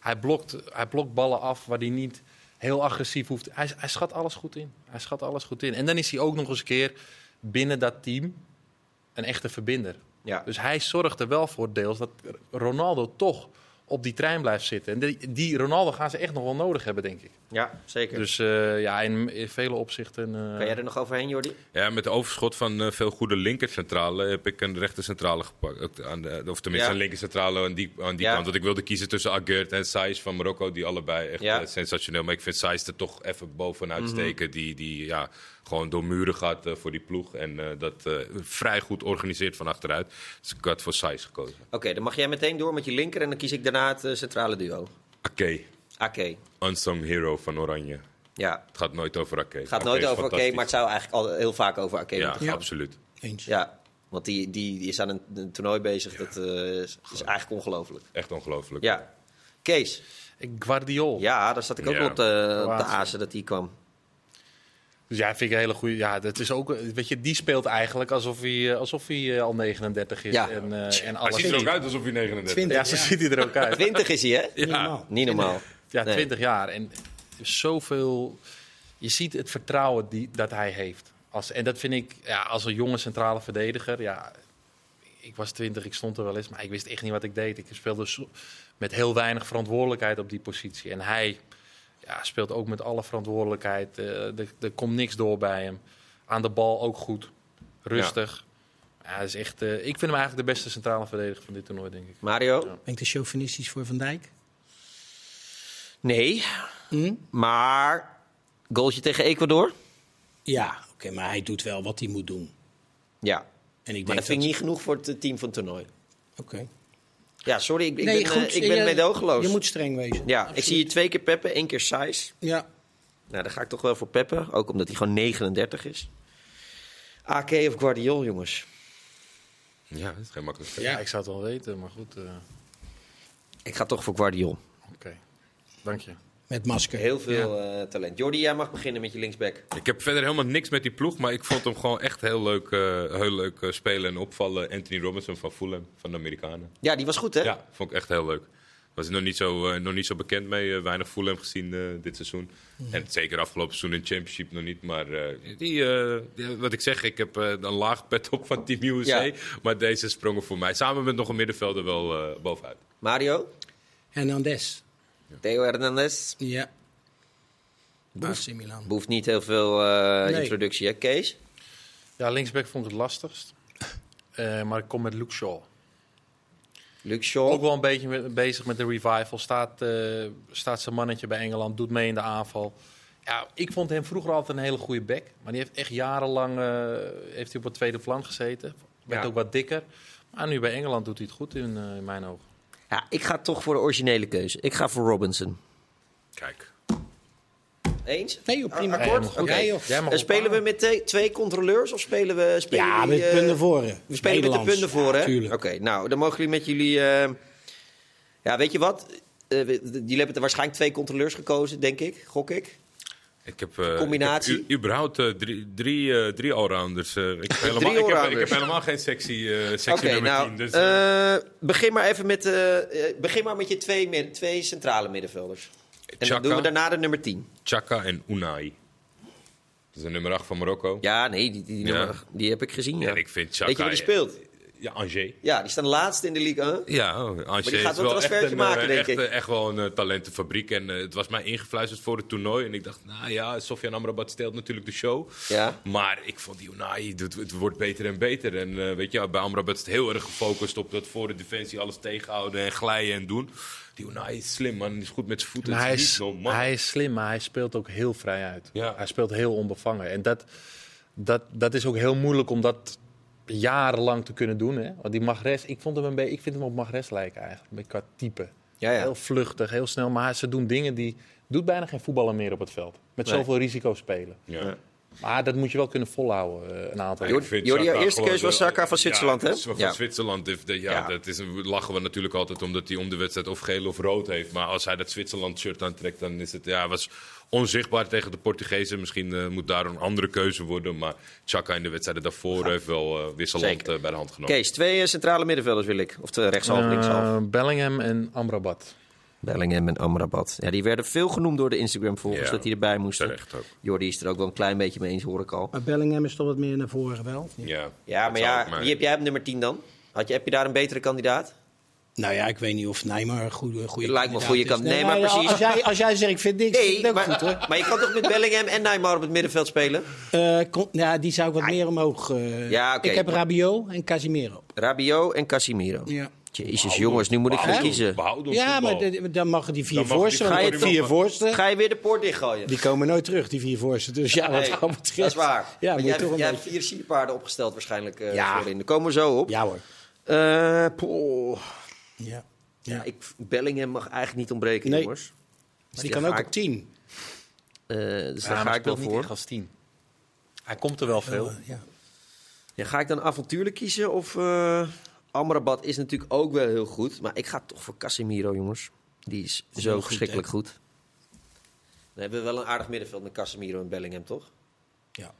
hij, blokt, hij blokt ballen af waar hij niet heel agressief hoeft. Hij, hij schat alles goed in. Hij schat alles goed in. En dan is hij ook nog eens een keer binnen dat team een echte verbinder. Ja. Dus hij zorgt er wel voor deels dat Ronaldo toch op die trein blijft zitten. En die, die Ronaldo gaan ze echt nog wel nodig hebben, denk ik. Ja, zeker. Dus eh, ja, in, in vele opzichten. eh, Kan jij er nog overheen, Jordi? Ja, met de overschot van eh, veel goede linkercentrale heb ik een rechtercentrale gepakt. Aan de, of tenminste Ja. een linkercentrale aan die, aan die Ja. kant. Want ik wilde kiezen tussen Aguert en Saiz van Marokko. Die allebei echt Ja. sensationeel. Maar ik vind Saiz er toch even bovenuit Mhm. steken. Die, die ja, gewoon door muren gaat eh, voor die ploeg. En eh, dat eh, vrij goed organiseert van achteruit. Dus ik had voor Saiz gekozen. Oké, dan mag jij meteen door met je linker en dan kies ik daarna het centrale duo. Ake, Oké, unsung hero van Oranje. ja. Het gaat nooit over Ake. Het gaat Ake nooit over Oké, fantastisch. maar het zou eigenlijk al heel vaak over Oké Ja, moeten gaan. absoluut. Eens. Ja, want die, die, die is aan een, een toernooi bezig. Dat eh, is, is eigenlijk ongelooflijk. Echt ongelooflijk. Ja. Kees, Guardiol. ja, daar zat ik ook Ja. op de, op de azen dat die kwam. Dus ja, vind ik een hele goede. Ja, dat is ook. Weet je, die speelt eigenlijk alsof hij, eh, alsof hij eh, al 39 is. Ja. En, eh, en Hij alles. ziet er ook uit alsof hij 39 is. 20 Ja, zo jaar. ziet hij er ook uit. 20 is hij, hè? Niet normaal. Niet normaal. Ja, Nee. 20 jaar. En zoveel. Je ziet het vertrouwen die, dat hij heeft. Als, en dat vind ik, ja, als een jonge centrale verdediger. Ja, ik was 20, ik stond er wel eens, maar ik wist echt niet wat ik deed. Ik speelde zo- met heel weinig verantwoordelijkheid op die positie. En hij ja, speelt ook met alle verantwoordelijkheid. Eh, er, er komt niks door bij hem. Aan de bal ook goed. Rustig. Ja, dat is echt, eh, ik vind hem eigenlijk de beste centrale verdediger van dit toernooi, denk ik. Mario? Ben ik te chauvinistisch voor Van Dijk? Nee. Hm? Maar goaltje tegen Ecuador? Ja, oké, maar hij doet wel wat hij moet doen. Ja. En ik Maar denk dat vind ik niet genoeg voor het team van het toernooi. Oké. Ja, sorry, ik, ik Nee, ben, goed, eh, ik ben je- meedogenloos. Je moet streng wezen. Ja, ik zie hier twee keer Peppe, één keer Saiz. Ja, Nou, dan ga ik toch wel voor Peppe. Ook omdat hij gewoon 39 is. AK of Guardiol, jongens? Ja, dat is geen makkelijk Ja, ik zou het wel weten, maar goed. eh, Ik ga toch voor Guardiol. Oké, dank je. Met masker. Heel veel eh, talent. Jordi, jij mag beginnen met je linksback. Ik heb verder helemaal niks met die ploeg, maar ik vond hem gewoon echt heel leuk, eh, heel leuk eh, spelen en opvallen. Anthony Robinson van Fulham, van de Amerikanen. Ja, die was goed, hè? Ja, vond ik echt heel leuk. Was nog niet zo, eh, nog niet zo bekend mee, weinig Fulham gezien eh, dit seizoen. En zeker afgelopen seizoen in Championship nog niet. Maar eh, die, eh, die- wat ik zeg, ik heb eh, een laag pet op van Team USA. Ja. Maar deze sprongen voor mij samen met nog een middenvelder wel eh, bovenuit. Mario? Hernandez. Theo Hernandez? Ja. AC Milan. Behoeft niet heel veel eh, Nee. introductie, hè? Kees? Ja, linksback vond ik het lastigst. Eh, maar ik kom met Luke Shaw. Luke Shaw? Ook wel een beetje met- bezig met de revival. Staat, eh, staat zijn mannetje bij Engeland, doet mee in de aanval. Ja, ik vond hem vroeger altijd een hele goede back. Maar die heeft echt jarenlang eh, heeft hij op het tweede flank gezeten. Werd Ja. ook wat dikker. Maar nu bij Engeland doet hij het goed in, eh, in mijn ogen. Ja, ik ga toch voor de originele keuze. Ik ga voor Robinson. Kijk. Eens? Nee, joh, prima. Ah, akkoord? Oké. Oké. Mag Eh, spelen we met twee, twee controleurs of spelen we... Spelen Ja, jullie, met eh, punten voor. We spelen met de punten voor, hè? Oké, nou, dan mogen jullie met jullie... eh, Ja, weet je wat? Eh, jullie hebben er waarschijnlijk twee controleurs gekozen, denk ik. Gok ik. Ik heb, eh, Combinatie? Ik heb überhaupt eh, drie, drie, eh, drie allrounders. ik, heb helemaal, ik, heb, ik allrounders. heb helemaal geen sexy, sexy Oké, nummer nou, 10. Dus, begin maar even met, begin maar met je twee, midden- twee centrale middenvelders. En dan Chaka. doen we daarna de nummer 10. Chaka en Unai. Dat is de nummer 8 van Marokko. Ja, nee, die, die, Ja. nummer- die heb ik gezien. Ja. En ik vind Chaka... Weet je waar die speelt? Ja, Angers. Ja, die staan laatste in de league. Huh? Ja, oh, Angers die gaat is wel een een, eh, maken, denk echt, ik. eh, Echt wel een eh, talentenfabriek. En het was mij ingefluisterd voor het toernooi. En ik dacht, nou ja, Sofian Amrabat steelt natuurlijk de show. Ja. Maar ik vond die Unai, het, het wordt beter en beter. En weet je, bij Amrabat is het heel erg gefocust op dat voor de defensie alles tegenhouden en glijden en doen. Die Unai is slim, man. Die is goed met zijn voeten. Maar hij is is, niet normaal. hij is slim, maar hij speelt ook heel vrij uit. Ja. Hij speelt heel onbevangen. En dat, dat, dat is ook heel moeilijk om dat jarenlang te kunnen doen. Hè? Want die Magres, ik, vond hem een beetje, ik vind hem op Magres lijken eigenlijk. Qua type. Ja, ja. Heel vluchtig, heel snel. Maar ze doen dingen die... Doet bijna geen voetballer meer op het veld. Met Nee. zoveel risico spelen. Ja. Maar dat moet je wel kunnen volhouden, eh, een aantal Ik Jordi- jouw eerste keuze was Saka van Zwitserland, ja, hè? Van Ja. Zwitserland. ja. Dat is een, lachen we natuurlijk altijd omdat hij om de wedstrijd of geel of rood heeft. Maar als hij dat Zwitserland-shirt aantrekt, dan is het... Ja, was onzichtbaar tegen de Portugezen. Misschien eh, moet daar een andere keuze worden. Maar Chaka in de wedstrijden daarvoor heeft wel eh, wisselend eh, bij de hand genomen. Kees, twee centrale middenvelders wil ik. Of twee rechtshalf, linkshalf. Bellingham en Amrabat. Bellingham en Amrabat. Ja, die werden veel genoemd door de Instagram-volgers Ja, dat die erbij moesten. Terecht ook. Jordi is er ook wel een klein beetje mee eens, hoor ik al. Maar Bellingham is toch wat meer naar voren wel? Ja, Ja, maar ja, maar- wie heb jij op nummer 10 dan? Had je, heb je daar een betere kandidaat? Nou ja, ik weet niet of Neymar een goede, goede Lijkt me goede kant- nee, maar precies. Als jij, als jij zegt, ik vind niks, vind ik maar, goed hoor. maar je kan toch met Bellingham en Neymar op het middenveld spelen? Eh, kon- ja, die zou ik wat meer omhoog... eh, Ja, oké. Ik heb Rabiot en Casimiro. Rabiot en Casimiro. Ja, Jezus, jongens, nu moet ik gaan kiezen. ja maar dan mogen die vier Dan mag die voorsten... die man- vier voorsten, Ga je weer de poort dichtgooien? die komen nooit terug, die vier voorsten. Dus ja, wat Nee, dat betreft... is waar. Ja, maar moet jij, je toch een jij beetje- hebt vier sierpaarden opgesteld waarschijnlijk eh Ja. voorin. Daar komen we zo op. Ja hoor. Eh, poh. Ja. Ja, Ja. ik, Bellingham mag eigenlijk niet ontbreken, Nee. jongens. Maar die kan ga ook op tien. Eh, dus daar ga ik wel voor. echt als tien. Hij komt er wel veel. Ja. Ja, ga ik dan avontuurlijk kiezen of eh Amrabat is natuurlijk ook wel heel goed. Maar ik ga toch voor Casemiro, jongens. Die is zo goed, verschrikkelijk goed. Dan hebben we wel een aardig middenveld met Casemiro en Bellingham, toch? Ja.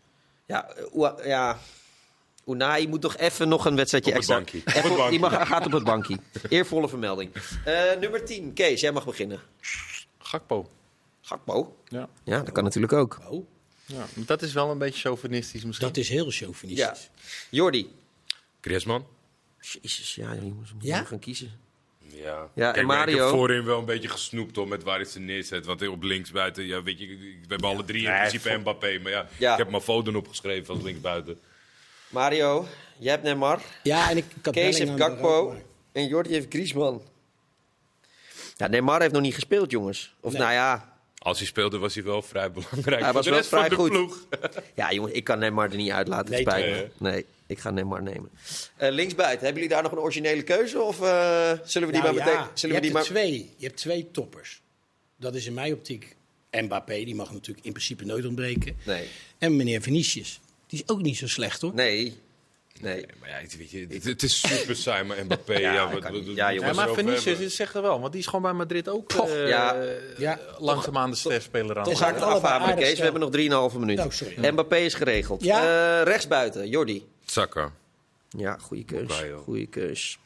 Ja, Oe- ja. Unai moet toch even nog een wedstrijdje Op het extra. bankie. Even-. Die mag, gaat op het bankie. Eervolle vermelding. Eh, nummer 10. Kees, jij mag beginnen. Gakpo. Gakpo. Ja. Ja, dat kan natuurlijk ook. Oh, ja. Dat is wel een beetje chauvinistisch misschien. dat is heel Ja. chauvinistisch. Jordi. Griezmann? Jezus, ja, je moet Ja? gaan kiezen. Ja. Ja, en Kijk, maar Ik Mario? heb voorin wel een beetje gesnoept hoor, met waar hij ze neerzet. Want op linksbuiten, ja, weet je, we hebben alle drie in Nee, principe voor- Mbappé. Maar ja, Ja. ik heb mijn Foden opgeschreven als linksbuiten. Mario, jij hebt Neymar. Ja, en ik, ik had Kees heeft Gakpo. En Jordi heeft Griezmann. Ja, Neymar heeft nog niet gespeeld, jongens. Of Nee. nou ja, Als hij speelde was hij wel vrij belangrijk Hij voor was de wel vrij goed. ploeg. Ja, jongen, ik kan Neymar er niet. Nee, spijt toch? me. Nee, ik ga Neymar nemen. Eh, linksbuiten, hebben jullie daar nog een originele keuze? Of eh, zullen we die Nou maar ja, meteen... Zullen je, we die hebt maar... twee, je hebt twee toppers. Dat is in mijn optiek Mbappé, die mag natuurlijk in principe nooit ontbreken. Nee, En meneer Vinicius, die is ook niet zo slecht hoor. nee, nee. Nee, maar ja, weet je, het, het is super saai, maar Mbappé, ja, Ja, wat, Ja, Ja, maar Vinicius hebben. is zegt er wel, want die is gewoon bij Madrid ook eh Ja. Ja. langzaamaan de sterspeler aan. We Toch gaan het afhameren, Kees. We hebben nog 3,5 minuten. Oh, sorry. Mbappé is geregeld. Ja. Eh, rechtsbuiten, Jordi. Saka, Ja, goede keus. Goede keus.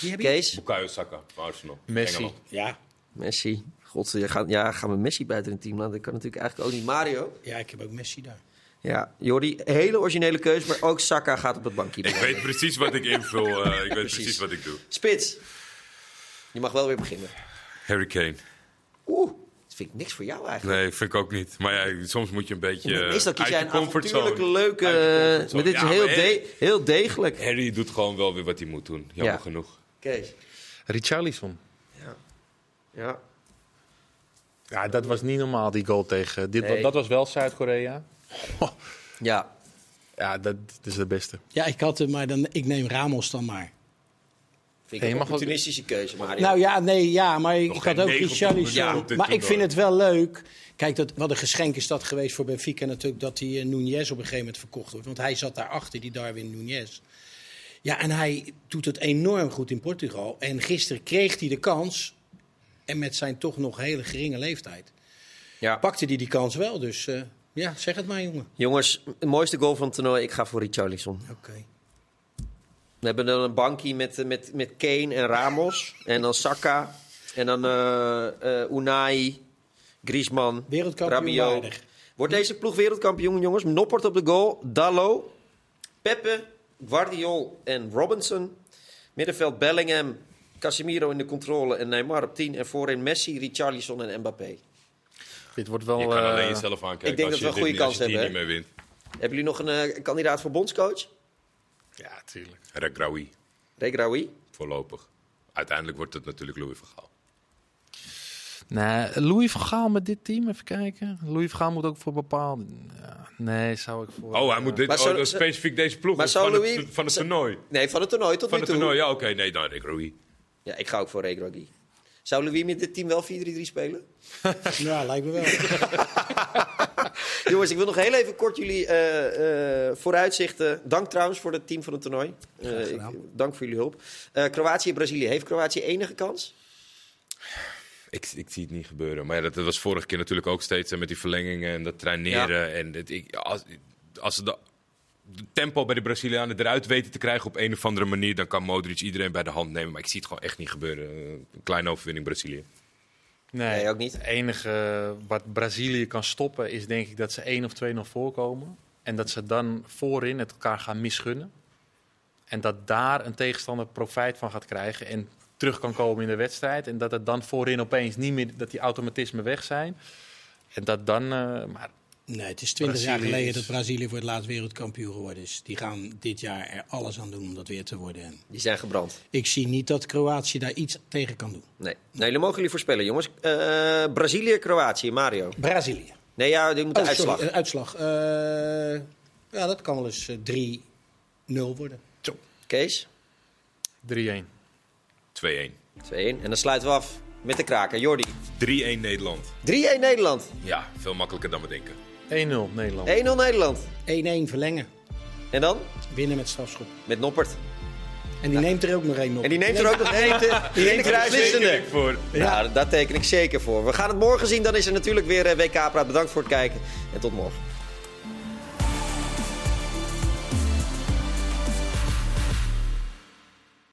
Die heb je? Kees, Bukayo Saka van Arsenal. Messi. Engeland. Ja. Messi. God, je gaat, ja, gaan we Messi buiten het team laten? Dat kan natuurlijk eigenlijk ook niet. Mario. ja, ik heb ook Messi daar. Ja, Jordi, hele originele keus, maar ook Saka gaat op het bankje. Ik weet precies wat ik invul, eh, ik weet Precies. precies wat ik doe. Spits. Je mag wel weer beginnen. Harry Kane. Oeh, vind ik niks voor jou eigenlijk. Nee, vind ik ook niet. Maar ja, soms moet je een beetje Meestal kies jij je een avontuurlijke, leuke... Uit je eh, comfortzone. Maar dit is Ja, heel, maar Harry- de- heel degelijk. Harry doet gewoon wel weer wat hij moet doen. Jammer Ja. genoeg. Kees. Richarlison. Ja. Ja, dat was niet normaal, die goal tegen... Dit, Nee. Dat was wel Zuid-Korea. Ja. Ja, dat, is de beste. Ja, ik had hem, maar dan, ik neem Ramos dan maar. Vind ik een opportunistische keuze, Mario. Nou ja, nee, ja, maar ik, had ook 900 Richarlison. Ja, op dit maar ik vind het wel leuk. Kijk, dat, wat een geschenk is dat geweest voor Benfica natuurlijk... dat die uh, Nunez op een gegeven moment verkocht wordt. Want hij zat daarachter, die Darwin Nunez. Ja, en hij doet het enorm goed in Portugal. En gisteren kreeg hij de kans. En met zijn toch nog hele geringe leeftijd. ja. Pakte hij die kans wel. Dus eh, ja, zeg het maar, jongen. Jongens, de mooiste goal van het toernooi. Ik ga voor Richarlison. Oké. We hebben dan een bankie met, eh, met, met Kane en Ramos. en dan Saka. En dan eh eh Unai, Griezmann, Wereldkampioen. Wordt deze ploeg wereldkampioen, jongens? Noppert op de goal. Dallo, Pepe, Guardiol en Robinson. Middenveld Bellingham, Casemiro in de controle en Neymar op 10. En voorin Messi, Richarlison en Mbappé. Dit wordt wel... Je kan alleen jezelf aankijken ik denk als dat je we een dit goede niet- als je kans hebben, niet meer wint. Hebben jullie nog een kandidaat voor bondscoach? Ja, tuurlijk. Regraoui, Regraoui? voorlopig. Uiteindelijk wordt het natuurlijk Louis van Gaal. Nee, Louis van Gaal met dit team, even kijken. Louis van Gaal moet ook voor bepaalde... Ja, nee, zou ik voor... Oh, hij moet dit, oh, specifiek deze ploeg Maar of zou van, Louis- het, van het toernooi. Nee, van het toernooi tot Van nu het toe. toernooi, ja oké, nee, dan Regraoui. Ja, ik ga ook voor Regraoui. Zou Louis met dit team wel 4-3-3 spelen? Ja, lijkt me wel. Jongens, ik wil nog heel even kort jullie eh, eh, vooruitzichten. Dank trouwens voor het team van het toernooi. Eh, ik, dank voor jullie hulp. Eh, Kroatië en Brazilië. Heeft Kroatië enige kans? Ik, ik zie het niet gebeuren. Maar ja, dat, dat was vorige keer natuurlijk ook steeds met die verlengingen en dat traineren. En het, ik, als, als ze de, de tempo bij de Brazilianen eruit weten te krijgen op een of andere manier, dan kan Modric iedereen bij de hand nemen. Maar ik zie het gewoon echt niet gebeuren. Een kleine overwinning Brazilië. Nee, Nee, ook niet. Het enige wat Brazilië kan stoppen is denk ik dat ze 1 of 2 nog voorkomen. En dat ze dan voorin het elkaar gaan misgunnen. En dat daar een tegenstander profijt van gaat krijgen en terug kan komen in de wedstrijd. En dat het dan voorin opeens niet meer, dat die automatismen weg zijn. En dat dan, eh, maar Nee, het is twintig jaar geleden dat Brazilië voor het laatst wereldkampioen geworden is. Die gaan dit jaar er alles aan doen om dat weer te worden. En Die zijn gebrand. ik zie niet dat Kroatië daar iets tegen kan doen. Nee. nee jullie mogen jullie voorspellen, jongens. Eh, Brazilië, Kroatië, Mario. Brazilië. Nee, ja, dit moet de Oh, uitslag. sorry, een uitslag. Eh, ja, dat kan wel eens eh, 3-0 worden. Kees, 3-1. 2-1. 2-1. En dan sluiten we af met de kraker. Jordi. 3-1 Nederland. 3-1 Nederland. 1-0 Ja, veel makkelijker dan we denken. 1-0 Nederland. Nederland. 1-1 verlengen. En dan? Winnen met strafschop. Met Noppert. En die neemt er ook nog één op. En die neemt er ook nog één te- die neemt er beslissende. voor. Ja, daar teken ik zeker voor. We gaan het morgen zien. Dan is er natuurlijk weer eh, WK-praat. Bedankt voor het kijken. En tot morgen.